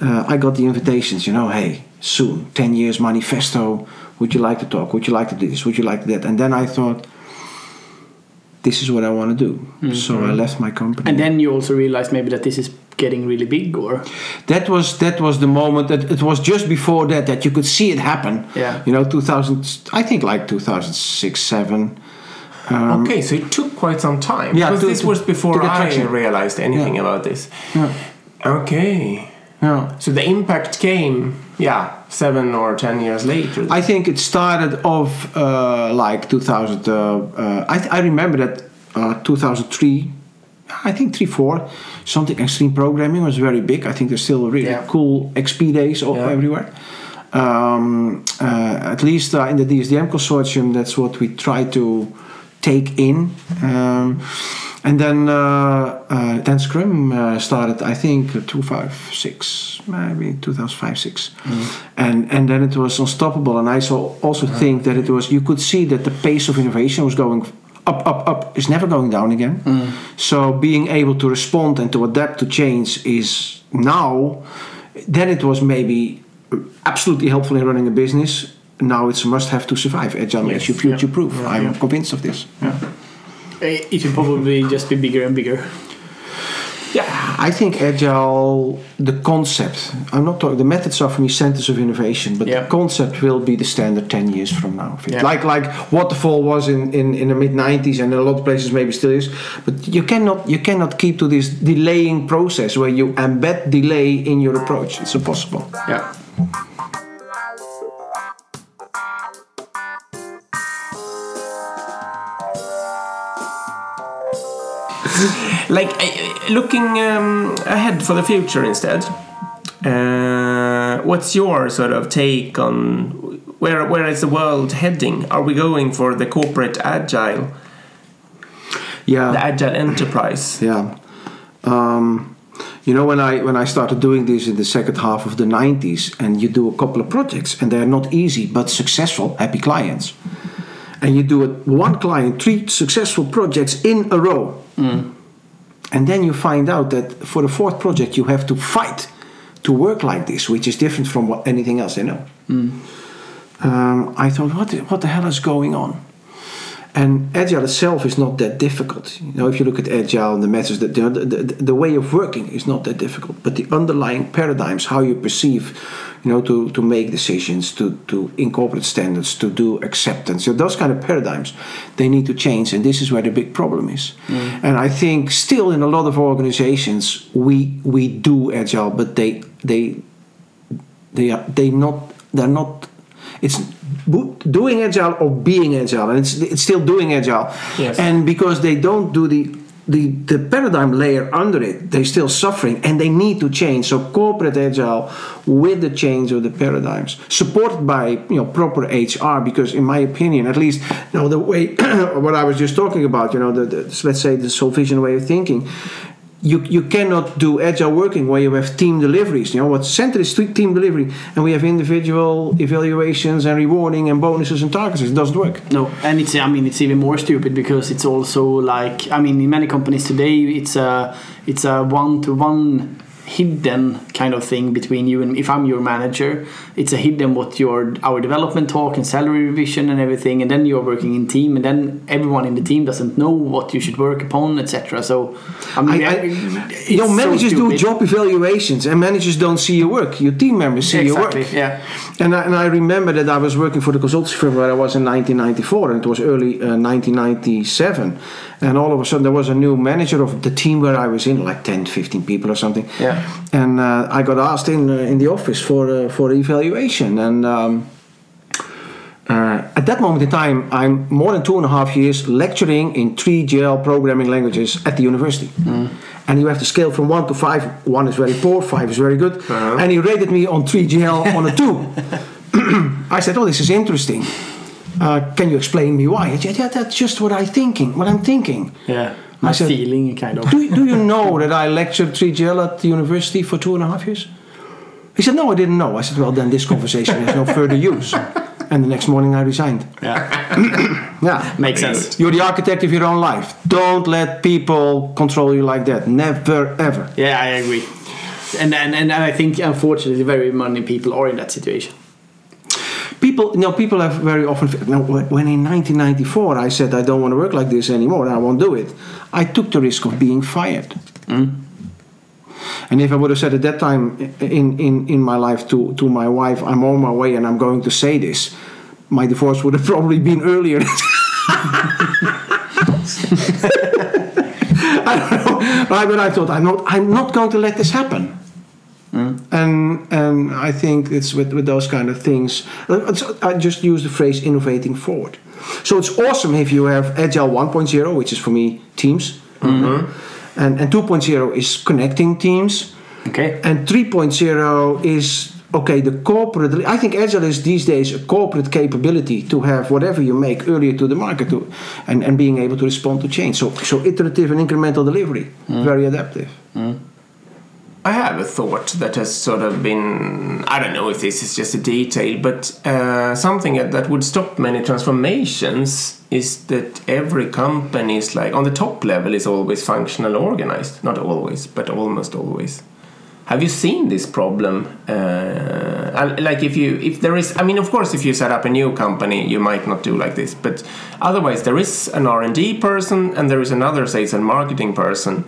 Speaker 3: Uh, I got the invitations. You know, hey, soon, 10 years manifesto. Would you like to talk? Would you like to do this? Would you like that? And then I thought, this is what I want to do. So I left my company.
Speaker 1: And then you also realized maybe that this is getting really big, or
Speaker 3: that was that was the moment that it was just before that that you could see it happen.
Speaker 1: Yeah.
Speaker 3: You know, 2000. I think like 2006, seven. Um,
Speaker 2: Okay, so it took quite some time.
Speaker 3: Yeah,
Speaker 2: because
Speaker 3: to-
Speaker 2: this
Speaker 3: to-
Speaker 2: was before I
Speaker 3: traction.
Speaker 2: realized anything
Speaker 3: Yeah.
Speaker 2: about this.
Speaker 3: Yeah.
Speaker 2: Okay.
Speaker 3: Yeah.
Speaker 2: So the impact came, yeah, seven or ten years later.
Speaker 3: I think it started off uh, like 2000. Uh, uh, I, th- I remember that uh, 2003. I think three, four. Something extreme programming was very big. I think there's still really
Speaker 2: Yeah.
Speaker 3: cool XP days all,
Speaker 2: Yeah.
Speaker 3: everywhere. Um, uh, at least uh, in the DSDM consortium, that's what we try to take in. Um, and then uh, uh, then Scrum uh, started, I think, two five six, maybe 2005, 6. And, and then it was unstoppable. And I so also think that it was, you could see that the pace of innovation was going up, up, up. It's never going down again. So being able to respond and to adapt to change is now, then it was maybe absolutely helpful in running a business. Now it's a must have to survive. Agile makes you future proof.
Speaker 1: Yeah.
Speaker 3: I'm
Speaker 1: Yeah.
Speaker 3: convinced of this. Yeah.
Speaker 1: Eh, it will probably just be bigger and bigger.
Speaker 3: Yeah, I think agile, the concept. I'm not talking. The methods are for me centers of innovation, but
Speaker 1: Yeah.
Speaker 3: the concept will be the standard ten years from now.
Speaker 1: Yeah.
Speaker 3: Like like waterfall was in, in, in the mid '90s, and in a lot of places maybe still is. But you cannot you cannot keep to this delaying process where you embed delay in your approach. It's impossible.
Speaker 1: Yeah.
Speaker 2: Like looking um, ahead for the future instead. Uh, what's your sort of take on where where is the world heading? Are we going for the corporate agile,
Speaker 3: Yeah.
Speaker 2: the agile enterprise?
Speaker 3: Yeah. Um, you know, when I when I started doing this in the second half of the '90s, and you do a couple of projects, and they're not easy but successful, happy clients, and you do it one client, three successful projects in a row, and then you find out that for the fourth project you have to fight to work like this, which is different from what anything else they know. Um, I thought, what what the hell is going on? And agile itself is not that difficult. You know, if you look at agile and the methods, that the, the, the way of working is not that difficult. But the underlying paradigms, how you perceive, you know, to, to make decisions, to, to incorporate standards, to do acceptance, so those kind of paradigms, they need to change. And this is where the big problem is. Mm. And I think still in a lot of organizations, we we do agile, but they they they are they not they're not it's doing agile or being agile and it's, it's still doing agile
Speaker 2: Yes.
Speaker 3: and because they don't do the the, the paradigm layer under it they're still suffering and they need to change. So corporate agile with the change of the paradigms supported by you know proper hr because in my opinion at least you know the way what i was just talking about you know the, the let's say the Solvision way of thinking you, you cannot do agile working where you have team deliveries. You know what's centered is team delivery, and we have individual evaluations and rewarding and bonuses and targets. It doesn't work.
Speaker 1: No, and it's I mean it's even more stupid because it's also like I mean in many companies today it's a it's a one to one hidden kind of thing between you and if I'm your manager, it's a hidden what your our development talk and salary revision and everything, and then you're working in team, and then everyone in the team doesn't know what you should work upon, etc. So, I mean,
Speaker 3: I, I, you know,
Speaker 1: so
Speaker 3: managers do job evaluations, and managers don't see your work. Your team members see
Speaker 1: Exactly.
Speaker 3: your work.
Speaker 1: Yeah.
Speaker 3: And I, and I remember that I was working for the consultancy firm where I was in 1994, and it was early uh, 1997. And all of a sudden, there was a new manager of the team where I was in, like 10, 15 people or something.
Speaker 1: Yeah.
Speaker 3: And uh, I got asked in uh, in the office for uh, for evaluation, and. Um, uh, at that moment in time, I'm more than two and a half years lecturing in three GL programming languages at the university. And you have to scale from one to five. One is very poor, five is very good.
Speaker 2: Uh-huh.
Speaker 3: And he rated me on 3GL on a two. I said, "Oh, this is interesting. Uh, can you explain me why?" Said, "Yeah, that's just what I'm thinking. What I'm thinking."
Speaker 1: Yeah. My
Speaker 3: I said-
Speaker 1: feeling, kind of.
Speaker 3: Do, do you know that I lectured 3GL at the university for two and a half years? He said, No, I didn't know. I said, Well, then this conversation has no further use. And the next morning I resigned.
Speaker 1: Yeah.
Speaker 3: Yeah.
Speaker 1: Makes sense.
Speaker 3: You're the architect of your own life. Don't let people control you like that. Never, ever.
Speaker 1: Yeah, I agree. And, and and I think unfortunately very many people are in that situation.
Speaker 3: People, you know, people have very often. Now, when in 1994 I said I don't want to work like this anymore, I won't do it. I took the risk of being fired. Hmm? And if I would have said at that time in, in, in my life to, to my wife, I'm on my way and I'm going to say this, my divorce would have probably been earlier. I don't know, right? But I thought I'm not I'm not going to let this happen. Hmm? And and I think it's with, with those kind of things. uh, I just use the phrase innovating forward. So it's awesome if you have Agile 1.0, which is for me teams, mm-hmm. and and 2.0 is connecting teams,
Speaker 1: Okay.
Speaker 3: and 3.0 is okay the corporate. I think Agile is these days a corporate capability to have whatever you make earlier to the market, to, and and being able to respond to change. So so iterative and incremental delivery, hmm. very adaptive. Hmm.
Speaker 2: I have a thought that has sort of been I don't know if this is just a detail, but uh, something that that would stop many transformations is that every company is like on the top level is always functional organized. Not always, but almost always. Have you seen this problem? Uh, like if you if there is, I mean, of course, if you set up a new company, you might not do like this. But otherwise, there is an R and D person, and there is another sales and marketing person.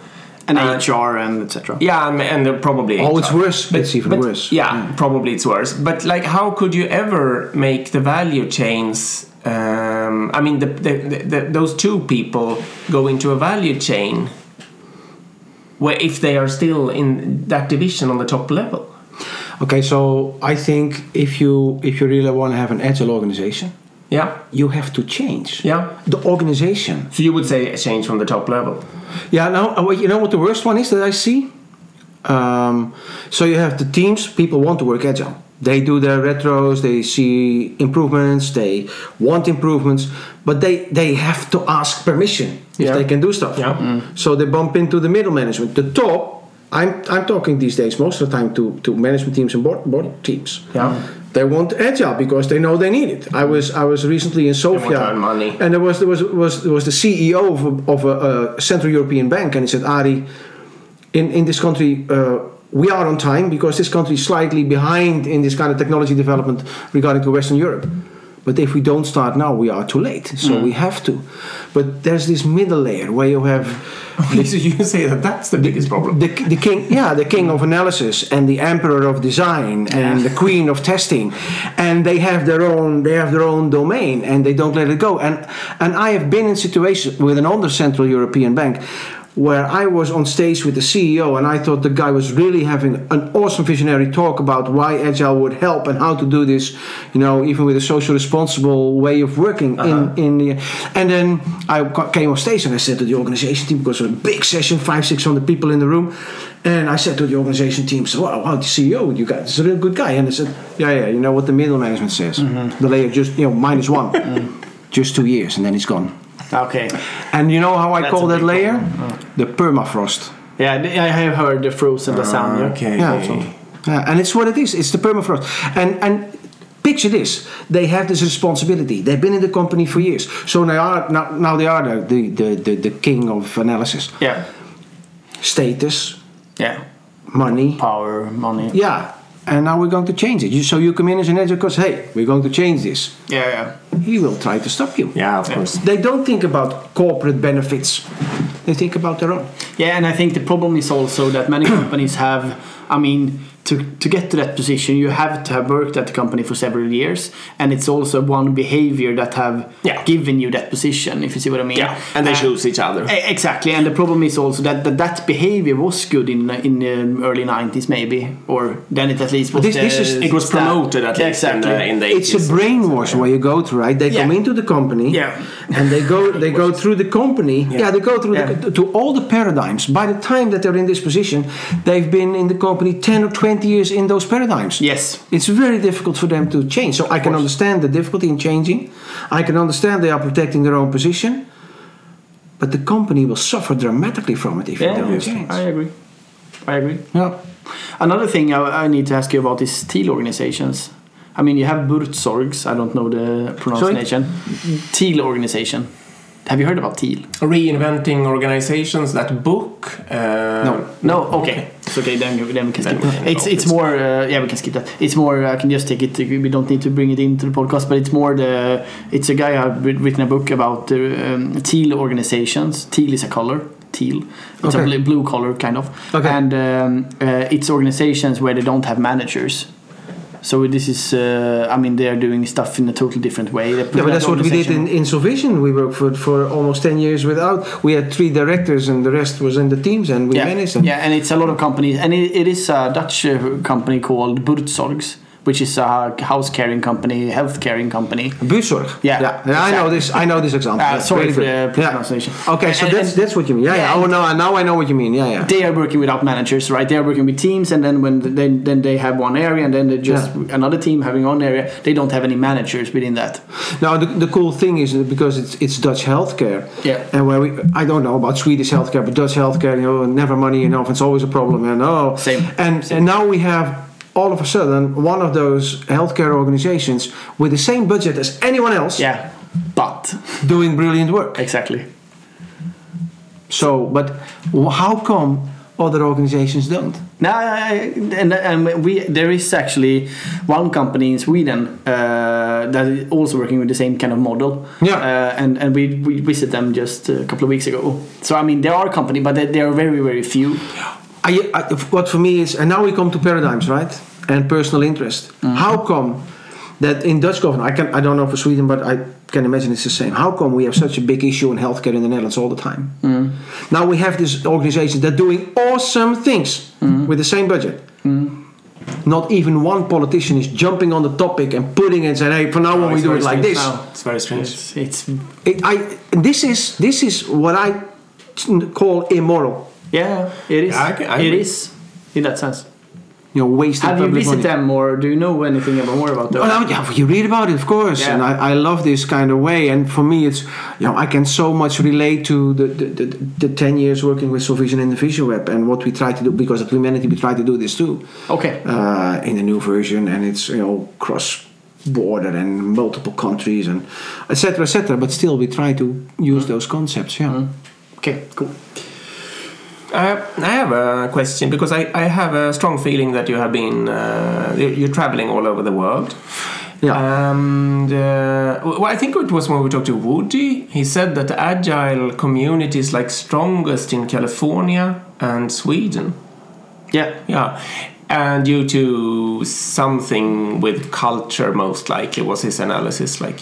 Speaker 1: And
Speaker 2: Uh,
Speaker 1: HR and etc.
Speaker 2: Yeah, and, and they're probably
Speaker 3: Oh, it's
Speaker 2: HR.
Speaker 3: worse. It's even
Speaker 2: but,
Speaker 3: worse.
Speaker 2: Yeah, probably it's worse. But like, how could you ever make the value chains? Um, I mean, the, the, the, the, those two people go into a value chain where if they are still in that division on the top level.
Speaker 3: Okay, so I think if you if you really want to have an agile organization,
Speaker 2: Yeah,
Speaker 3: you have to change
Speaker 2: yeah.
Speaker 3: the organization.
Speaker 2: So you would say a change from the top level.
Speaker 3: Yeah, now uh, you know what the worst one is that I see. Um, so you have the teams. People want to work agile. They do their retros. They see improvements. They want improvements, but they they have to ask permission if
Speaker 2: Yeah.
Speaker 3: they can do stuff.
Speaker 2: Yeah.
Speaker 3: So they bump into the middle management. The top. I'm I'm talking these days most of the time to to management teams and board board teams.
Speaker 2: Yeah.
Speaker 3: They want agile because they know they need it. I was I was recently in Sofia, and there was there was was there was the CEO of a, of a, uh Central European bank, and he said, "Arie, in in this country." Uh, we are on time because this country is slightly behind in this kind of technology development regarding to Western Europe. But if we don't start now, we are too late. So mm. we have to. But there's this middle layer where you have
Speaker 2: so you say that that's the biggest problem.
Speaker 3: the, the king yeah the king of analysis and the emperor of design and the queen of testing and they have their own they have their own domain and they don't let it go and and i have been in situations with an older central european bank where I was on stage with the CEO and I thought the guy was really having an awesome visionary talk about why agile would help and how to do this, you know, even with a social responsible way of working in uh-huh. in the and then I came on stage and I said to the organization team because it was a big session, five, six hundred people in the room, and I said to the organization team, so wow, wow the CEO, you guys, is a real good guy, and I said, yeah, yeah, you know what the middle management says, mm-hmm. the layer just you know minus one, mm-hmm. just two years and then it's gone.
Speaker 1: Okay.
Speaker 3: And you know how I
Speaker 1: That's
Speaker 3: call that layer? Mm. The permafrost.
Speaker 1: Yeah, I have heard the frozen lasagna.
Speaker 2: Ah, okay.
Speaker 3: Yeah. Yeah, and it's what it is. It's the permafrost. And and picture this: they have this responsibility. They've been in the company for years, so they are now, now they are the, the, the, the king of analysis.
Speaker 1: Yeah.
Speaker 3: Status,
Speaker 1: Yeah.
Speaker 3: money.
Speaker 1: power, money.
Speaker 3: Yeah, and now we're going to change it. You, so you come in as an editor because, hey, we're going to change this.
Speaker 1: Yeah, yeah.
Speaker 3: He will try to stop you.
Speaker 2: Yeah, of course.
Speaker 3: They don't think about corporate benefits. They think about their own.
Speaker 1: Yeah, and I think the problem is also that many companies have. I mean, to to get to that position, you have to have worked at the company for several years, and it's also one behavior that have
Speaker 2: Yeah.
Speaker 1: given you that position. If you see what I mean.
Speaker 2: Yeah, and they
Speaker 1: Uh,
Speaker 2: choose each other.
Speaker 1: Exactly, and the problem is also that that, that behavior was good in in the early '90s, maybe, or then it at least was.
Speaker 3: This-
Speaker 1: the
Speaker 3: this is-
Speaker 2: It was
Speaker 1: sta-
Speaker 2: promoted at
Speaker 1: Yeah,
Speaker 2: least in
Speaker 1: exactly.
Speaker 2: the, in the
Speaker 3: It's a brainwash where you go to, right? They come into the company,
Speaker 1: Yeah.
Speaker 3: and they go they go through the company. Yeah, they go through
Speaker 1: Yeah.
Speaker 3: the, to all the paradigms. By the time that they're in this position, they've been in the company ten or twenty years in those paradigms.
Speaker 1: Yes.
Speaker 3: It's very difficult for them to change. So I can understand the difficulty in changing. I can understand they are protecting their own position. But the company will suffer dramatically from it if
Speaker 1: Yeah,
Speaker 3: you don't
Speaker 1: yes,
Speaker 3: change.
Speaker 1: I agree. I agree.
Speaker 3: Yeah.
Speaker 1: Another thing I, I need to ask you about is teal organizations. I mean, you have Buurtzorgs. I don't know the pronunciation. Teal organization. Have you heard about teal?
Speaker 2: Reinventing organizations that book. Uh,
Speaker 3: No.
Speaker 1: No. Okay. It's okay. Then, then we can skip.
Speaker 2: Then-
Speaker 1: It's it's more. Uh, yeah, we can skip that. It's more. I can just take it. We don't need to bring it into the podcast. But it's more the. It's a guy who have written a book about the um, teal organizations. Teal is a color. Teal. It's
Speaker 3: Okay.
Speaker 1: a bl- blue color kind of.
Speaker 3: Okay.
Speaker 1: And um, uh, it's organizations where they don't have managers. So this is. Uh, I mean, they are doing stuff in a totally different way.
Speaker 3: Yeah, but that's what we did in, in Solvision. We worked for, for almost 10 years without. We had three directors and the rest was in the teams and we
Speaker 1: yeah.
Speaker 3: managed them.
Speaker 1: Yeah, and it's a lot of companies, and it, it is a Dutch uh, company called Buurtzorgs, which is a house caring company, health caring company.
Speaker 3: Buurtzorg.
Speaker 1: Yeah.
Speaker 3: yeah. I know this. I know this example.
Speaker 1: Uh, sorry for
Speaker 3: good.
Speaker 1: the
Speaker 3: Yeah.
Speaker 1: pronunciation.
Speaker 3: Okay, so
Speaker 1: And-
Speaker 3: that's that's what you mean. Yeah, yeah.
Speaker 1: Yeah.
Speaker 3: Oh no, now I know what you mean. Yeah, yeah.
Speaker 1: they are working without managers, right? They are working with teams, and then when then then they have one area, and then they just another team having one area. They don't have any managers within that.
Speaker 3: Now the, the cool thing is because it's it's Dutch healthcare.
Speaker 1: Yeah.
Speaker 3: And where we I don't know about Swedish healthcare, but Dutch healthcare, you know, never money enough. It's always a problem. And oh,
Speaker 1: Same.
Speaker 3: And and now we have all of a sudden one of those healthcare organizations with the same budget as anyone else
Speaker 1: Yeah, but
Speaker 3: doing brilliant work.
Speaker 1: exactly.
Speaker 3: So, but how come other organizations don't?
Speaker 1: No, and, and we there is actually one company in Sweden uh, that is also working with the same kind of model.
Speaker 3: Yeah.
Speaker 1: Uh, and and we we visited them just a couple of weeks ago. So I mean, there are company, but they, they are very very few.
Speaker 3: I, I, what for me is, and now we come to paradigms, right? And personal interest. Mm-hmm. How come that in Dutch government, I can, I don't know for Sweden, but I can imagine it's the same. How come we have such a big issue in healthcare in the Netherlands all the time? Mm-hmm. Now we have this organization that doing awesome things mm-hmm. with the same budget. Not even one politician is jumping on the topic and putting it and saying, "Hey, from now oh, on we do it like
Speaker 2: strange
Speaker 3: this."
Speaker 2: now. It's very strange.
Speaker 1: It's, it's
Speaker 3: It, I, this is this is what I call immoral.
Speaker 1: yeah, it is.
Speaker 2: Yeah, I can- I
Speaker 1: it
Speaker 2: agree.
Speaker 1: is in that sense.
Speaker 3: You know, wasting
Speaker 1: Have you visited
Speaker 3: money.
Speaker 1: them, or do you know anything about more about them?
Speaker 3: Well, yeah, you read about it, of course,
Speaker 1: Yeah.
Speaker 3: and I, I love this kind of way. And for me, it's you know I can so much relate to the the, the, the ten years working with Solvision in the Vision Web and what we try to do because at Wemanity we try to do this too
Speaker 1: Okay.
Speaker 3: uh, in the new version, and it's you know cross border and multiple countries and etc etc. But still, we try to use those concepts. Yeah.
Speaker 1: Okay. Cool.
Speaker 2: I, I have a question because I, I have a strong feeling that you have been uh, you- you're traveling all over the world.
Speaker 3: Yeah.
Speaker 2: And uh, well, I think it was when we talked to Woody. He said that the agile community is like strongest in California and Sweden.
Speaker 1: Yeah.
Speaker 2: Yeah, and due to something with culture, most likely was his analysis. Like,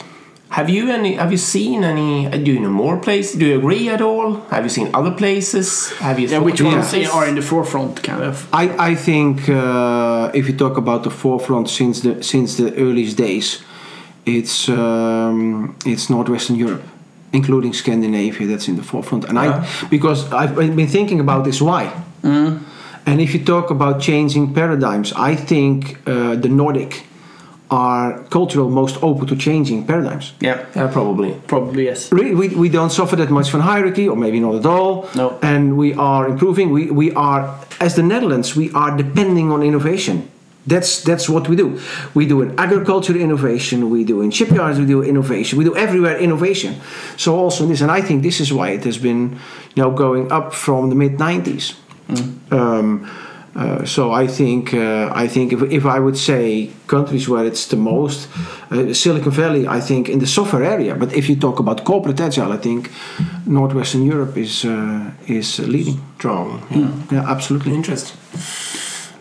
Speaker 2: have you any? Have you seen any? uh, Do you know more places? Do you agree at all? Have you seen other places? Have you?
Speaker 1: Yeah. Which ones
Speaker 2: this?
Speaker 1: are in the forefront, kind of?
Speaker 3: I, I think uh, if you talk about the forefront since the since the earliest days, it's um, it's northwestern Europe, including Scandinavia. That's in the forefront, and
Speaker 2: Yeah.
Speaker 3: I because I've been thinking about this why. And if you talk about changing paradigms, I think uh, the Nordic are cultural most open to changing paradigms.
Speaker 1: Yeah.
Speaker 2: Yeah, probably.
Speaker 1: Probably yes.
Speaker 3: We, we, we don't suffer that much from hierarchy, or maybe not at all.
Speaker 1: No.
Speaker 3: And we are improving. We, we are, as the Netherlands, we are depending on innovation. That's that's what we do. We do in agriculture innovation. We do in shipyards. We do innovation. We do everywhere innovation. So also this, and I think this is why it has been, you know, going up from the mid '90s. Um, Uh, so I think uh, I think if, if I would say countries where it's the most uh, Silicon Valley, I think in the software area. But if you talk about corporate agile, I think Northwestern Europe is uh, is leading.
Speaker 2: Strong. Yeah.
Speaker 3: Yeah, absolutely.
Speaker 2: interesting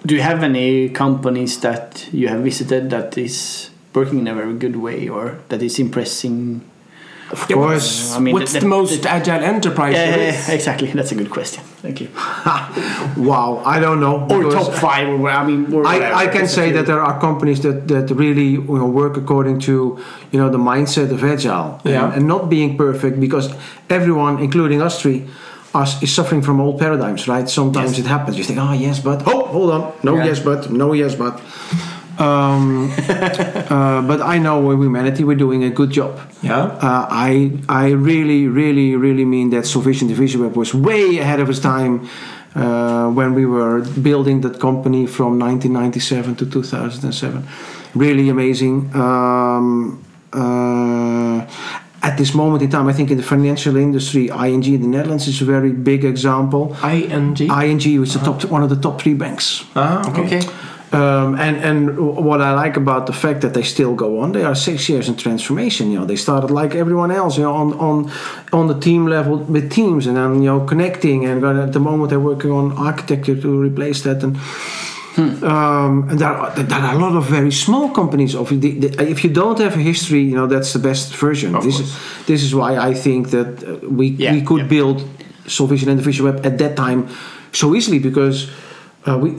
Speaker 1: Do you have any companies that you have visited that is working in a very good way or that is impressing?
Speaker 3: Of
Speaker 2: Yeah,
Speaker 3: course.
Speaker 1: I mean,
Speaker 2: What's
Speaker 1: the-
Speaker 2: the, most agile enterprise
Speaker 1: Yeah, yeah, yeah, exactly. That's a good question. Thank you.
Speaker 3: wow, I don't know.
Speaker 1: Or top five, or I mean, or.
Speaker 3: I, I can
Speaker 1: It's
Speaker 3: say that there are companies that, that really you know, work according to you know the mindset of agile and, and not being perfect because everyone, including us three, are, is suffering from old paradigms, right? Sometimes
Speaker 1: Yes.
Speaker 3: it happens. You think, oh yes, but oh hold on, no
Speaker 1: Yeah.
Speaker 3: yes, but no yes, but. Um, uh, but I know with Wemanity we're doing a good job.
Speaker 2: Yeah.
Speaker 3: Uh, I I really really really mean that Sufficient Division Web was way ahead of its time uh, when we were building that company from 1997 to 2007. Really amazing. Um, uh, at this moment in time, I think in the financial industry, ING in the Netherlands is a very big example.
Speaker 2: ING.
Speaker 3: ING was the top, one of the top three banks.
Speaker 2: ah, okay.
Speaker 1: Okay.
Speaker 3: Um, and and what I like about the fact that they still go on, they are six years in transformation. You know, they started like everyone else, you know, on on on the team level with teams, and then you know connecting. And at the moment they're working on architecture to replace that. And um, and there are, there are a lot of very small companies. Of the, the, if you don't have a history, you know that's the best version.
Speaker 2: Of
Speaker 3: this
Speaker 2: course.
Speaker 3: is this is why I think that uh, we
Speaker 1: Yeah,
Speaker 3: we could
Speaker 1: yeah.
Speaker 3: build Solvision and the Visual Web at that time so easily because uh, we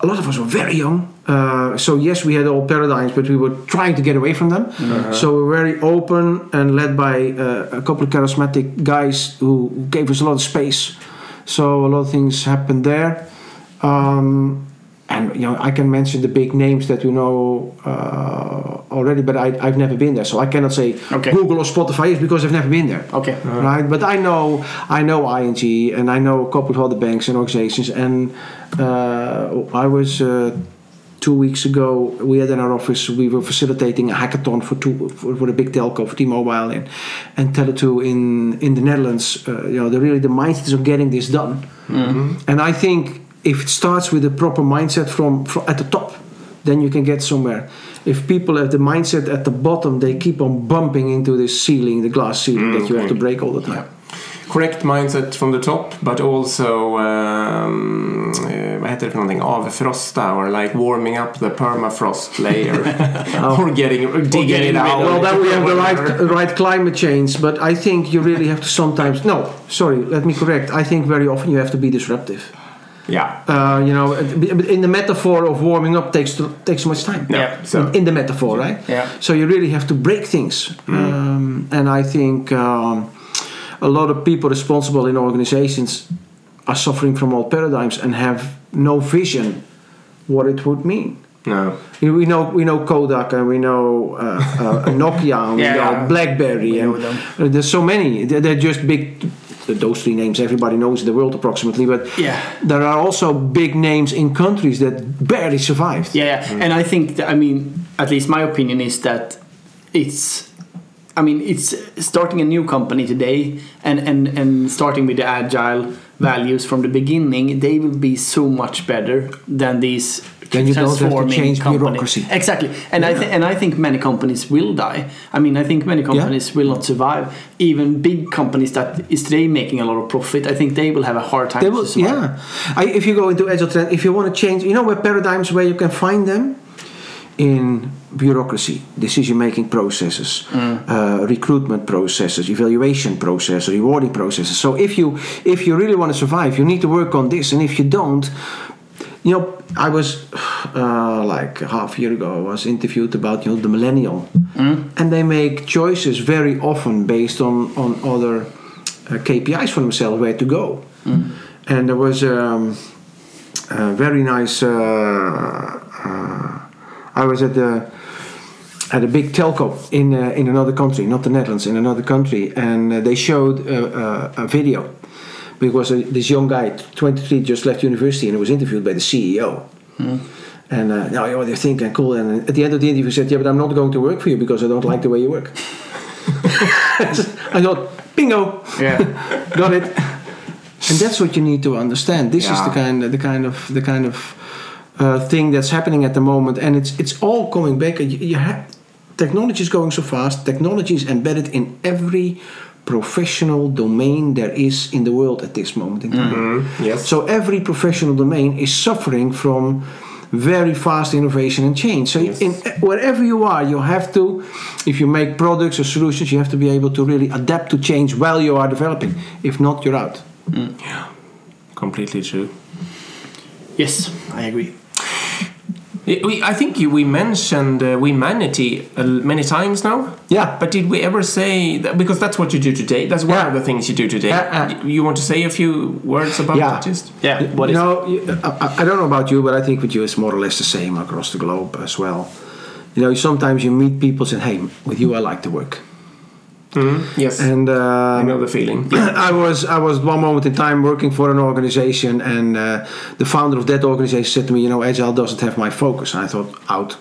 Speaker 3: a lot of us were very young. Uh, so yes, we had old paradigms, but we were trying to get away from them. So we were very open and led by uh, a couple of charismatic guys who gave us a lot of space. So a lot of things happened there. Um, and you know, I can mention the big names that you know uh, already, but I, I've never been there, so I cannot say
Speaker 1: Okay.
Speaker 3: Google or Spotify is because I've never been there
Speaker 1: Okay.
Speaker 3: right? But I know I know ING and I know a couple of other banks and organizations. And uh, I was uh, two weeks ago. We had in our office we were facilitating a hackathon for two for, for a big telco for T-Mobile and and Tele2 in in the Netherlands. Uh, you know, the really the mindset is of getting this done. And I think if it starts with a proper mindset from, from at the top, then you can get somewhere. If people have the mindset at the bottom, they keep on bumping into this ceiling, the glass ceiling that you have to break all the time.
Speaker 2: Correct mindset from the top, but also um, eh, vad heter det för någonting? Avfrosta or like warming up the permafrost layer or getting or digging
Speaker 1: getting
Speaker 2: it out.
Speaker 3: Well, then we have the right, right climate change, but I think you really have to sometimes. No, sorry, let me correct. I think very often you have to be disruptive.
Speaker 2: Yeah.
Speaker 3: Uh, you know, in the metaphor of warming up takes takes so much time.
Speaker 2: Yeah.
Speaker 1: Yeah.
Speaker 2: So
Speaker 3: in the metaphor, right?
Speaker 1: Yeah.
Speaker 3: So you really have to break things, um, and I think um, a lot of people responsible in organizations are suffering from old paradigms and have no vision what it would mean.
Speaker 2: No.
Speaker 3: You know, we know we know Kodak and we know uh, uh, Nokia and we know
Speaker 1: yeah.
Speaker 3: BlackBerry
Speaker 1: We
Speaker 3: and
Speaker 1: know
Speaker 3: uh, there's so many. They're, they're just big. Those three names everybody knows in the world approximately, but
Speaker 1: Yeah.
Speaker 3: there are also big names in countries that barely survived.
Speaker 1: Yeah, yeah. and I think that, I mean, at least my opinion is that it's. I mean, it's starting a new company today, and and and starting with the agile values from the beginning. They will be so much better than these.
Speaker 3: Then you don't have to change
Speaker 1: company.
Speaker 3: bureaucracy.
Speaker 1: Exactly, and I think and I think many companies will die. I mean, I think many companies will not survive. Even big companies that is today making a lot of profit, I think they will have a hard time
Speaker 3: They will, yeah. I, if you go into agile trend, if you want to change, you know where paradigms where you can find them in bureaucracy, decision making processes, uh, recruitment processes, evaluation processes, rewarding processes. So if you if you really want to survive, you need to work on this, and if you don't. You know, I was uh, like half a year ago. I was interviewed about you know the millennial, and they make choices very often based on on other uh, KPIs for themselves where to go. And there was um, a very nice. Uh, uh, I was at the at a big telco in uh, in another country, not the Netherlands, in another country, and uh, they showed a, a, a video because uh, this young guy, 23, just left university and he was interviewed by the CEO. And uh, now you know, they're thinking cool. And at the end of the interview, he said, "Yeah, but I'm not going to work for you because I don't like the way you work." I thought, bingo,
Speaker 1: Yeah.
Speaker 3: got it. and that's what you need to understand. This is the
Speaker 2: Yeah.
Speaker 3: kind, the kind of, the kind of uh, thing that's happening at the moment, and it's it's all coming back. You, you have technology is going so fast. Technology is embedded in every professional domain there is in the world at this moment in time.
Speaker 2: Mm, yes.
Speaker 3: So every professional domain is suffering from very fast innovation and change. So
Speaker 2: Yes.
Speaker 3: in wherever you are, you have to, if you make products or solutions, you have to be able to really adapt to change while you are developing. If not, you're out. Yeah.
Speaker 2: Completely true.
Speaker 1: Yes, I agree.
Speaker 2: Yeah, We, I think we mentioned uh, Wemanity uh, many times now.
Speaker 3: Yeah.
Speaker 2: But did we ever say that? Because that's what you do today. That's one
Speaker 3: Yeah.
Speaker 2: of the things you do today.
Speaker 3: Yeah, yeah.
Speaker 2: You want to say a few words about
Speaker 3: Yeah.
Speaker 2: that? Just
Speaker 1: Yeah, what
Speaker 3: you
Speaker 1: is
Speaker 3: I, I don't know about you, but I think with you it's more or less the same across the globe as well. You know, sometimes you meet people and say, "Hey, with you I like to work,"
Speaker 2: yes,
Speaker 3: and uh,
Speaker 2: I know the feeling.
Speaker 3: I was I was one moment in time working for an organization, and uh, the founder of that organization said to me, "You know, Agile doesn't have my focus." And I thought, "Out."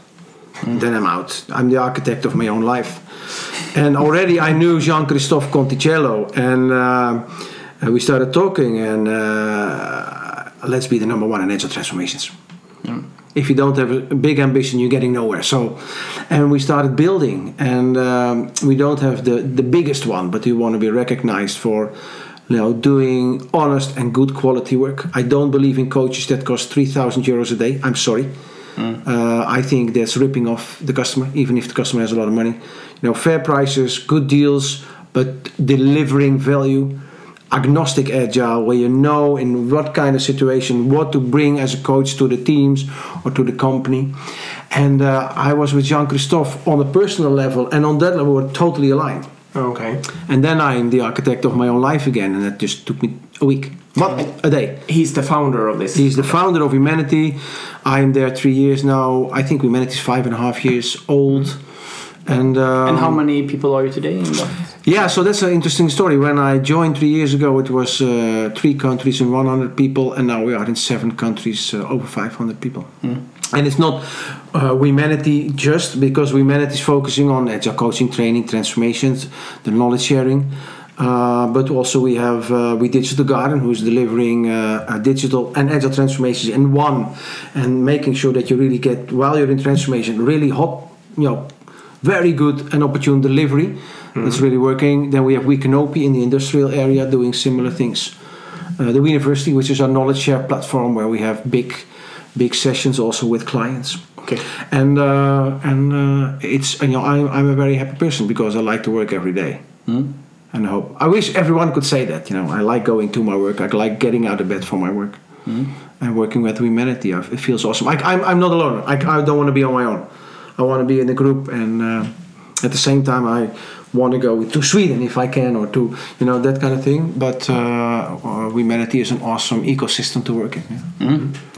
Speaker 3: Then I'm out. I'm the architect of my own life, and already I knew Jean Christophe Conticello, and uh, we started talking, and uh, let's be the number one in agile transformations. If you don't have a big ambition, you're getting nowhere. So, and we started building, and um, we don't have the the biggest one, but we want to be recognized for, you know, doing honest and good quality work. I don't believe in coaches that cost three thousand euros a day. I'm sorry. Uh, I think that's ripping off the customer, even if the customer has a lot of money. You know, fair prices, good deals, but delivering value agnostic agile where you know in what kind of situation what to bring as a coach to the teams or to the company. And uh, i was with jean christophe on a personal level and on that level we're totally aligned.
Speaker 2: Okay.
Speaker 3: and then i'm the architect of my own life again and that just took me a week. Not a day.
Speaker 2: He's the founder of this.
Speaker 3: he's the founder of Wemanity. I'm there three years now. I think Wemanity is five and a half years old and um,
Speaker 1: and how many people are you today in
Speaker 3: yeah, so that's an interesting story. When I joined three years ago, it was uh, three countries and 100 people, and now we are in seven countries, uh, over 500 people. And it's not uh, Wemanity just because Wemanity is focusing on agile coaching, training, transformations, the knowledge sharing. Uh, but also we have uh, we digital garden who's delivering uh, uh, digital and agile transformations in one and making sure that you really get while you're in transformation really hot you know very good and opportune delivery that's really working. Then we have we Canopy in the industrial area doing similar things. Uh, the university which is our knowledge share platform where we have big big sessions also with clients.
Speaker 1: Okay.
Speaker 3: and uh, and uh, it's you know I'm, I'm a very happy person because I like to work every day. And I hope I wish everyone could say that you know I like going to my work. I like getting out of bed for my work. And working with Wemanity. It feels awesome. I, I'm, I'm not alone. I, I don't want to be on my own I want to be in the group and uh, at the same time I want to go to Sweden if I can or to you know that kind of thing but uh, uh, Wemanity is an awesome ecosystem to work in yeah.
Speaker 1: Cool.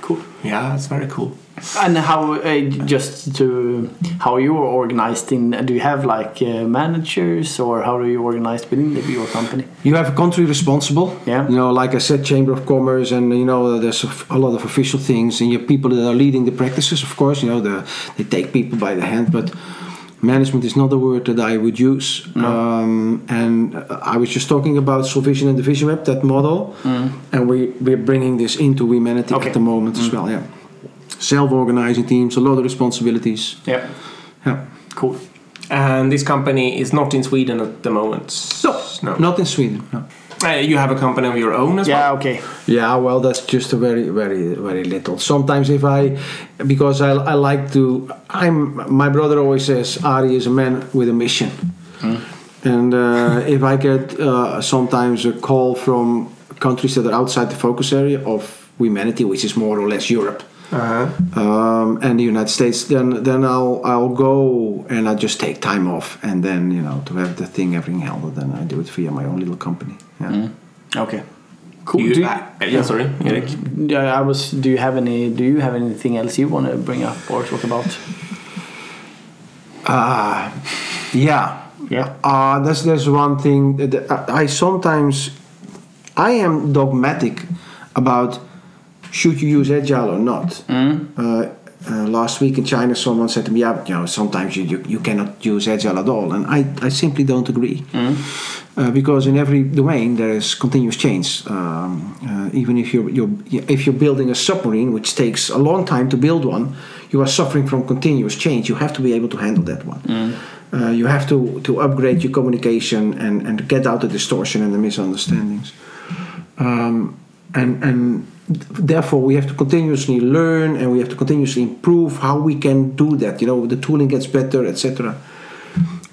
Speaker 2: Yeah, it's very cool.
Speaker 1: And how uh, just to how you are organized in? Do you have like uh, managers or how are you organized within the, your company?
Speaker 3: You have a country responsible.
Speaker 1: Yeah.
Speaker 3: You know, like I said, Chamber of Commerce, and you know, there's a lot of official things, and you have people that are leading the practices. Of course, you know, the, they take people by the hand, but management is not a word that I would use. Um, and uh, I was just talking about Solvision and Division Web, that model, and we we're bringing this into Wemanity
Speaker 1: Okay.
Speaker 3: at the moment as well. Yeah. Self-organizing teams, a lot of responsibilities.
Speaker 1: Yeah.
Speaker 3: Yeah.
Speaker 1: Cool.
Speaker 2: And this company is not in Sweden at the moment.
Speaker 3: No,
Speaker 2: no.
Speaker 3: not in Sweden. No.
Speaker 2: Uh, you have a company of your own as
Speaker 1: Yeah.
Speaker 2: well.
Speaker 1: Okay.
Speaker 3: Yeah, well, that's just a very, very, very little. Sometimes, if I, because I, I like to, I'm. My brother always says Arie is a man with a mission, and uh, if I get uh, sometimes a call from countries that are outside the focus area of Wemanity, which is more or less Europe.
Speaker 2: Uh-huh.
Speaker 3: Um, and the United States, then then I'll I'll go and I just take time off, and then you know to have the thing everything held, then I do it via my own little company. Yeah.
Speaker 1: Okay. Cool.
Speaker 2: You,
Speaker 1: Do you-
Speaker 2: uh, yeah, sorry, Erik.
Speaker 1: Yeah, I was. Do you have any? Do you have anything else you want to bring up or talk about?
Speaker 3: Uh, yeah.
Speaker 1: Yeah.
Speaker 3: Uh, there's there's one thing that I, I sometimes I am dogmatic about should you use agile or not. Uh, uh, last week in China, someone said to me, "Yeah, but, you know, sometimes you, you, you cannot use agile at all," and I, I simply don't agree. Uh, because in every domain there is continuous change. Um, uh, even if you're, you're if you're building a submarine, which takes a long time to build one, you are suffering from continuous change. You have to be able to handle that one. Uh, you have to, to upgrade your communication and, and get out the distortion and the misunderstandings. Um, and and therefore we have to continuously learn and we have to continuously improve how we can do that. You know, the tooling gets better, etc.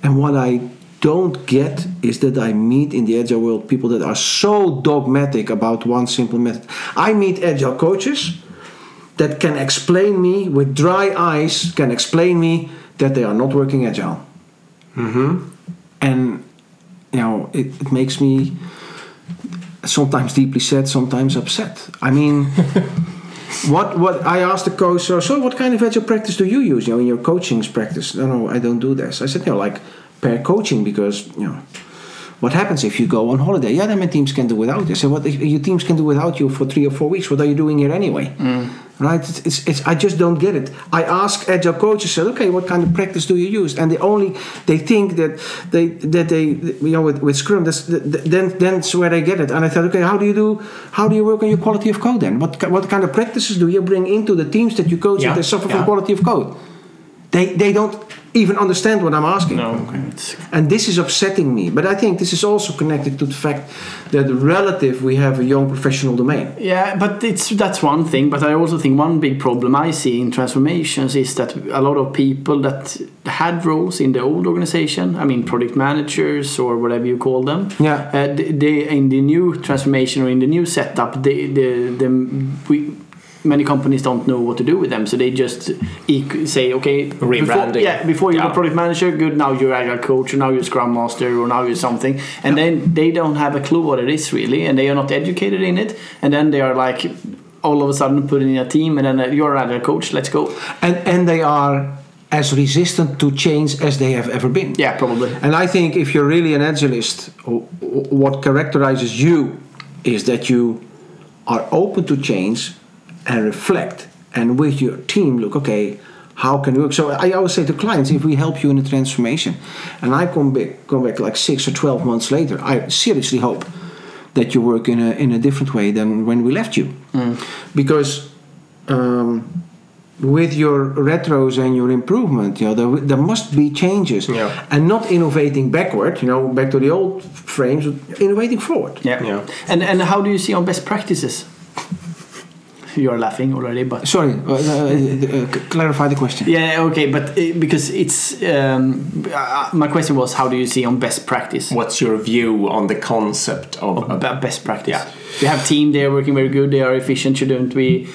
Speaker 3: And what I don't get is that I meet in the agile world people that are so dogmatic about one simple method. I meet agile coaches that can explain me with dry eyes, can explain me that they are not working agile. Mm-hmm. And you know, it, it makes me sometimes deeply sad, sometimes upset. I mean, what what I asked the coach, so, so what kind of agile practice do you use? You know, in your coaching's practice? No, no, I don't do this. I said, you know, like pair coaching because you know. What happens if you go on holiday? Yeah, then my teams can do without you. So what if your teams can do without you for three or four weeks? What are you doing here anyway? Mm. Right? It's, it's, it's I just don't get it. I ask agile coaches, said, okay, what kind of practice do you use? And they only they think that they that they you know with, with Scrum. That's then that's where they get it. And I thought, okay, how do you do? How do you work on your quality of code then? What what kind of practices do you bring into the teams that you coach
Speaker 2: Yeah,
Speaker 3: that they suffer
Speaker 2: yeah.
Speaker 3: from quality of code? They they don't even understand what I'm asking.
Speaker 2: No.
Speaker 1: It's,
Speaker 3: And this is upsetting me. But I think this is also connected to the fact that relative we have a young professional domain.
Speaker 1: yeah, but it's that's one thing. But I also think one big problem I see in transformations is that a lot of people that had roles in the old organization, I mean product managers or whatever you call them,
Speaker 3: Yeah.
Speaker 1: uh, they, they in the new transformation or in the new setup, they, the the we. Many companies don't know what to do with them, so they just say, "Okay, before, yeah, before you're
Speaker 2: Yeah.
Speaker 1: a product manager, good. Now you're agile coach, or now you're scrum master, or now you're something." And then they don't have a clue what it is really, and they are not educated in it. And then they are like, all of a sudden, put in a team, and then uh, you're an agile coach. Let's go.
Speaker 3: And, and they are as resistant to change as they have ever been.
Speaker 1: Yeah, probably.
Speaker 3: And I think if you're really an agilist, what characterizes you is that you are open to change and reflect, and with your team look, okay, how can we work? So I always say to clients, if we help you in a transformation, and I come back, come back like six or twelve months later, I seriously hope that you work in a in a different way than when we left you, because. Um, with your retros and your improvement, you know, there, there must be changes,
Speaker 2: Yeah.
Speaker 3: and not innovating backward, you know, back to the old frames, innovating forward.
Speaker 1: Yeah.
Speaker 2: Yeah.
Speaker 1: And and how do you see on best practices? You are laughing already, but
Speaker 3: Sorry, uh, uh, uh, clarify the question.
Speaker 1: yeah, okay, but uh, because it's um, uh, my question was, how do you see on best practice?
Speaker 2: What's your view on the concept of,
Speaker 1: of
Speaker 2: of
Speaker 1: best practice.
Speaker 2: Yeah.
Speaker 1: We have team, they are working very good, they are efficient, shouldn't we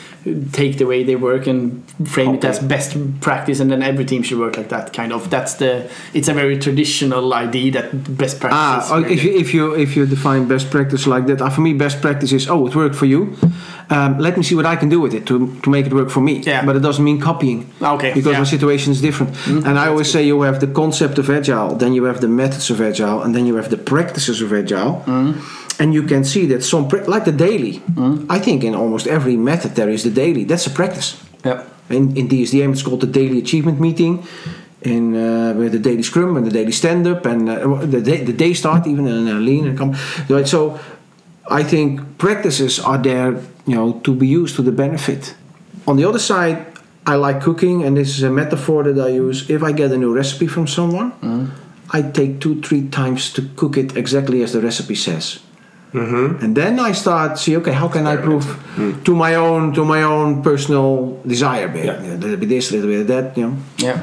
Speaker 1: take the way they work and frame it as best practice and then every team should work like that kind of that's the it's a very traditional idea that best practice
Speaker 3: Ah,
Speaker 1: is
Speaker 3: oh, if you if you if you define best practice like that, uh, for me, best practice is oh, it worked for you. Um, let me see what I can do with it to, to make it work for me.
Speaker 1: Yeah.
Speaker 3: But it doesn't mean copying.
Speaker 1: Okay,
Speaker 3: Because
Speaker 1: yeah.
Speaker 3: my situation is different. and I always say you have the concept of agile, then you have the methods of agile, and then you have the practices of agile. And you can see that some like the daily. I think in almost every method there is the daily. That's a practice.
Speaker 1: yeah
Speaker 3: In, in DSDM, it's called the daily achievement meeting. In uh, with the daily scrum and the daily stand up and uh, the day, the day start even in uh, lean and come. Right, so I think practices are there, you know, to be used to the benefit. On the other side, I like cooking, and this is a metaphor that I use. If I get a new recipe from someone, I take two, three times to cook it exactly as the recipe says. Mm-hmm. And then I start see okay how can I prove mm. to my own to my own personal desire bit
Speaker 2: Yeah.
Speaker 3: a little bit this a little bit of that you know.
Speaker 1: Yeah.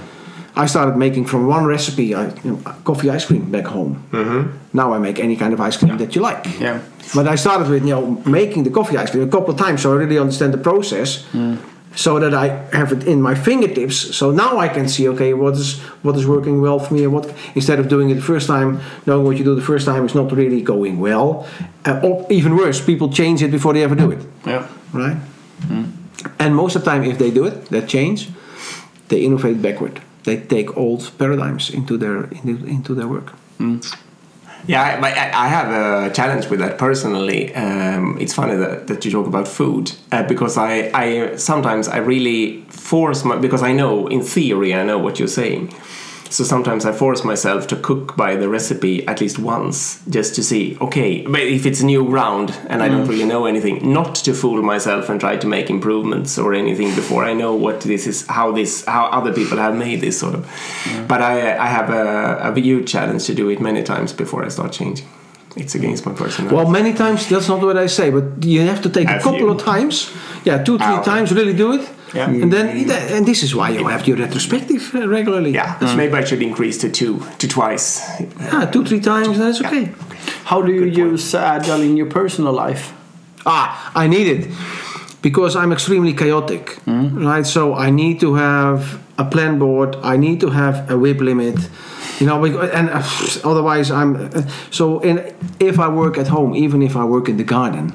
Speaker 3: I started making from one recipe I, you know, coffee ice cream back home. Mm-hmm. Now I make any kind of ice cream that you like.
Speaker 1: Yeah.
Speaker 3: But I started with you know making the coffee ice cream a couple of times so I really understand the process mm. So that I have it in my fingertips. So now I can see okay what is what is working well for me and what instead of doing it the first time knowing what you do the first time is not really going well. Uh, or even worse people change it before they ever do it.
Speaker 1: Yeah.
Speaker 3: Right? And most of the time if they do it that change they innovate backward. They take old paradigms into their into, into their work
Speaker 2: Yeah, I, I have a challenge with that personally. Um, it's funny that, that you talk about food uh, because I, I sometimes I really force my because I know in theory I know what you're saying. So sometimes I force myself to cook by the recipe at least once just to see, okay, but if it's new ground and I don't mm. really know anything, not to fool myself and try to make improvements or anything before I know what this is, how this, how other people have made this sort of. Mm. But I, I have a, a huge challenge to do it many times before I start changing. It's against my personality.
Speaker 3: Well, many times that's not what I say, but you have to take a couple
Speaker 2: you?
Speaker 3: of times. Yeah, two, three
Speaker 2: Ow.
Speaker 3: times, really do it.
Speaker 1: Yeah.
Speaker 3: And then, and this is why you have your retrospective uh, regularly.
Speaker 2: yeah, so maybe I should increase to two, to twice.
Speaker 3: Yeah, two, three times, that's okay.
Speaker 1: How do you use agile in your personal life?
Speaker 3: Ah, I need it because I'm extremely chaotic, right? So I need to have a plan board. I need to have a WIP limit, you know. bec- And uh, otherwise, I'm uh, so. In if I work at home, even if I work in the garden,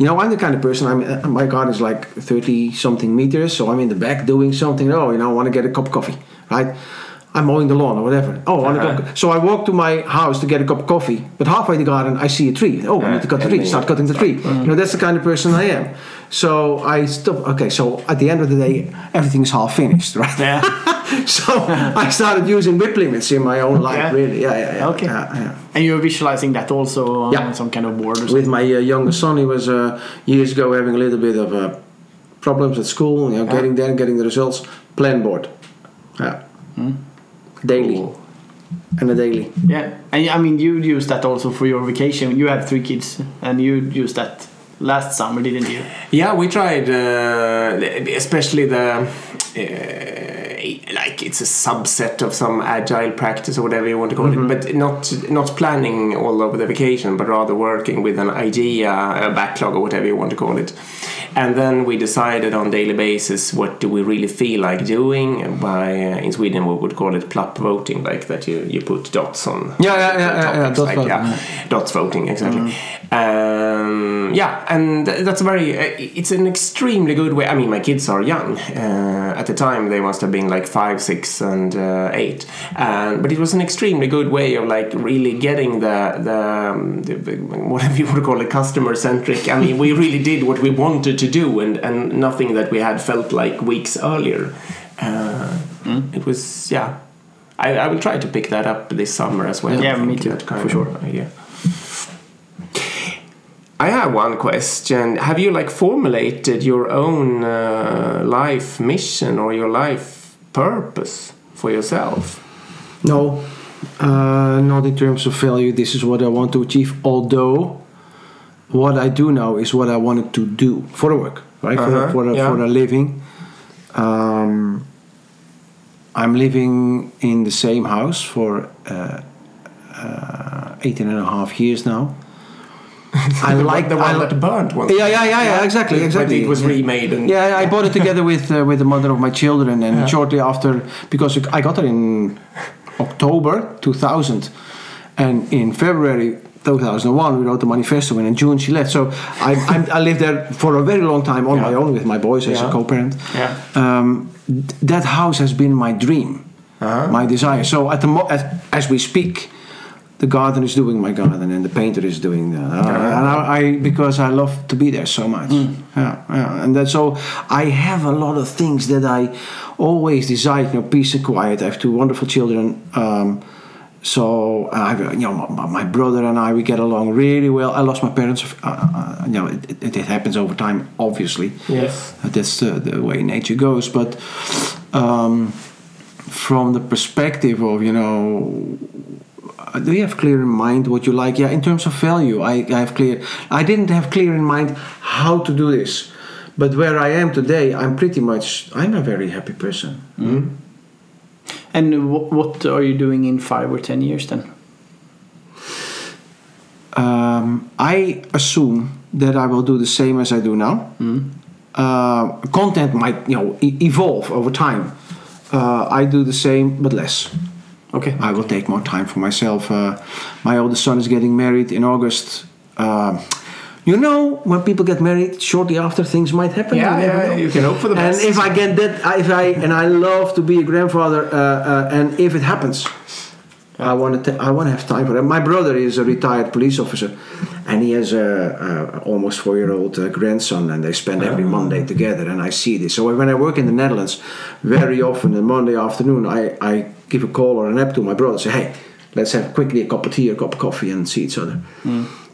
Speaker 3: you know, I'm the kind of person. I'm uh, my garden is like thirty something meters, so I'm in the back doing something. Oh, you know, I want to get a cup of coffee, right? I'm mowing the lawn or whatever. Oh, I cup so I walk to my house to get a cup of coffee, but halfway the garden I see a tree. Oh, I need to cut the tree. Start cutting the tree. You know, that's the kind of person I am. So I stop. Okay, so at the end of the day, everything is half finished, right?
Speaker 1: Yeah.
Speaker 3: so I started using WIP limits in my own life.
Speaker 1: Yeah.
Speaker 3: Really, yeah, yeah, yeah.
Speaker 1: Okay.
Speaker 3: yeah, yeah.
Speaker 1: And you're visualizing that also on
Speaker 3: Yeah.
Speaker 1: some kind of board or
Speaker 3: With
Speaker 1: something?
Speaker 3: my uh, younger son, he was uh, years ago having a little bit of uh, problems at school. You know,
Speaker 1: Yeah.
Speaker 3: getting there, getting the results. Plan board. Yeah. Daily
Speaker 2: Cool.
Speaker 3: and a daily.
Speaker 1: Yeah. And I mean, you use that also for your vacation. You have three kids, and you used that last summer, didn't you?
Speaker 2: Yeah, we tried, uh, especially the. Like it's a subset of some agile practice or whatever you want to call it, but not not planning all over the vacation, but rather working with an idea, a backlog or whatever you want to call it. And then we decided on daily basis what do we really feel like doing. By uh, in Sweden we would call it plup voting, like that you, you put dots on.
Speaker 3: Yeah, yeah, yeah, yeah, yeah,
Speaker 2: topics,
Speaker 3: dot
Speaker 2: like,
Speaker 3: voting,
Speaker 2: yeah, dots voting exactly. Um, yeah, and that's a very. Uh, it's an extremely good way. I mean, my kids are young. Uh, at the time, they must have been like five, six, and uh, eight. And but it was an extremely good way of like really getting the the, um, the whatever you would call it, customer centric. I mean, we really did what we wanted to do, and and nothing that we had felt like weeks earlier. Uh, It was yeah. I, I will try to pick that up this summer as well.
Speaker 1: Yeah, me too, for sure.
Speaker 2: idea. I have one question. Have you like formulated your own uh, life mission or your life purpose for yourself?
Speaker 3: No, uh, not in terms of value. This is what I want to achieve. Although, what I do now is what I wanted to do for work, right? For,
Speaker 2: Uh-huh,
Speaker 3: for, a,
Speaker 2: yeah.
Speaker 3: for a living. Um, I'm living in the same house for uh, uh, 18 and a half years now. I like
Speaker 2: the one
Speaker 3: li-
Speaker 2: that burnt once.
Speaker 3: yeah, yeah, yeah, yeah, exactly,
Speaker 2: But
Speaker 3: exactly.
Speaker 2: it was
Speaker 3: Yeah.
Speaker 2: remade and
Speaker 3: Yeah, I bought it together with uh, with the mother of my children, and shortly after, because I got it in October 2000, and in February 2001 we wrote the manifesto, and in June she left. So I I, I lived there for a very long time on my own with my boys as a co-parent.
Speaker 1: Yeah.
Speaker 3: Um, th- that house has been my dream,
Speaker 2: Uh-huh.
Speaker 3: my desire. So at the mo- as, as we speak. The garden is doing my garden, and the painter is doing that. Uh, and I, I because I love to be there so much. Yeah, yeah, and that so I have a lot of things that I always desire. You know, peace and quiet. I have two wonderful children. Um, so I you know, my, my brother and I we get along really well. I lost my parents. Uh, uh, you know, it, it, it happens over time, obviously.
Speaker 2: Yes.
Speaker 3: That's the, the way nature goes. But um, from the perspective of, you know, do you have clear in mind what you like? Yeah, in terms of value, I, I have clear. I didn't have clear in mind how to do this. But where I am today, I'm pretty much, I'm a very happy person.
Speaker 1: And wh- what are you doing in five or ten years then?
Speaker 3: Um, I assume that I will do the same as I do now. Uh, content might, you know, e- evolve over time. Uh, I do the same, but less.
Speaker 1: Okay.
Speaker 3: I will take more time for myself. Uh, my oldest son is getting married in August. Um you know, when people get married, shortly after things might happen.
Speaker 2: Yeah,
Speaker 3: you
Speaker 2: yeah, you can hope for the best.
Speaker 3: and if I get that, if I and I love to be a grandfather, uh, uh, and if it happens, I want to. I want to have time for that. My brother is a retired police officer, and he has a, a almost four-year-old uh, grandson, and they spend every Monday together. And I see this. So when I work in the Netherlands, very often on Monday afternoon, I, I give a call or an app to my brother. Say, hey, let's have quickly a cup of tea, or a cup of coffee, and see each other.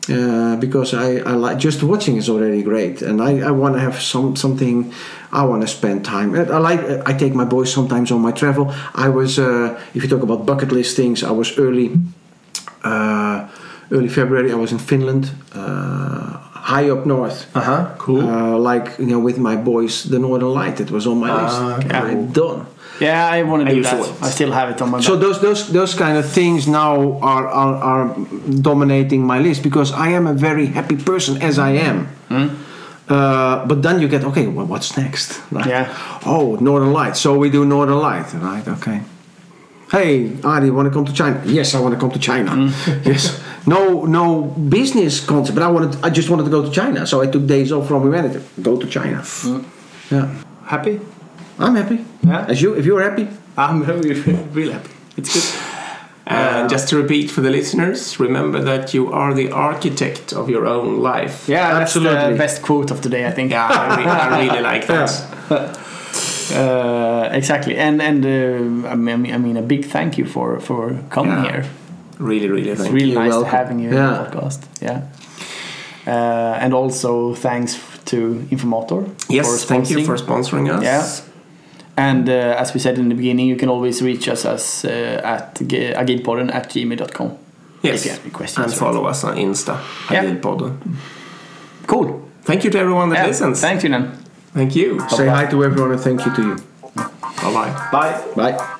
Speaker 3: Uh, because I, I like just watching is already great, and I, I want to have some something. I want to spend time. I like. I take my boys sometimes on my travel. I was, uh, if you talk about bucket list things, I was early, uh, early February. I was in Finland, uh, high up north.
Speaker 2: Uh huh. Cool.
Speaker 3: Uh, like you know, with my boys, the Northern Light. It was on my list.
Speaker 2: okay.
Speaker 3: I'm done.
Speaker 1: Yeah, I want to do that. I still have it on my.
Speaker 3: So
Speaker 1: back.
Speaker 3: those those those kind of things now are, are are dominating my list because I am a very happy person as I am. Hmm? Uh, but then you get okay, well, what's next? Like,
Speaker 1: Yeah.
Speaker 3: Oh, Northern Light. So we do Northern Light, right? Okay. Hey, Arie, want to come to China? Yes, I want to come to China. Hmm. yes. No, no business concept, but I wanted. I just wanted to go to China, so I took days off from Wemanity. Go to China. Hmm. Yeah,
Speaker 1: happy.
Speaker 3: I'm happy.
Speaker 1: Yeah.
Speaker 3: As you, if you're happy.
Speaker 1: I'm really, really happy. It's good.
Speaker 2: And just to repeat for the listeners, remember that you are the architect of your own life.
Speaker 1: Yeah, that's
Speaker 3: Absolutely.
Speaker 1: the best quote of the day, I think.
Speaker 2: Yeah, I, re- I really like that.
Speaker 1: Uh, exactly, and and uh, I mean, I mean, a big thank you for for coming
Speaker 2: Yeah.
Speaker 1: here.
Speaker 2: Really, really
Speaker 1: It's
Speaker 2: thank
Speaker 1: really
Speaker 3: You're
Speaker 1: nice
Speaker 3: welcome.
Speaker 1: to having you in
Speaker 3: Yeah.
Speaker 1: the podcast. Yeah. Uh, and also thanks to Informator
Speaker 2: Yes,
Speaker 1: for
Speaker 2: thank you for sponsoring us.
Speaker 1: Yeah. And uh, as we said in the beginning, you can always reach us as uh, at g- agilpodden at gmail.com. If
Speaker 2: Yes.
Speaker 1: you have any questions.
Speaker 2: And follow us on Insta,
Speaker 1: Yeah.
Speaker 2: Agilpodden.
Speaker 1: Cool.
Speaker 2: Thank you to everyone that
Speaker 1: Yeah,
Speaker 2: listens.
Speaker 1: Thank you, then.
Speaker 2: Thank you.
Speaker 3: Say hi to everyone and thank you to you.
Speaker 2: Bye bye.
Speaker 1: Bye.
Speaker 3: Bye.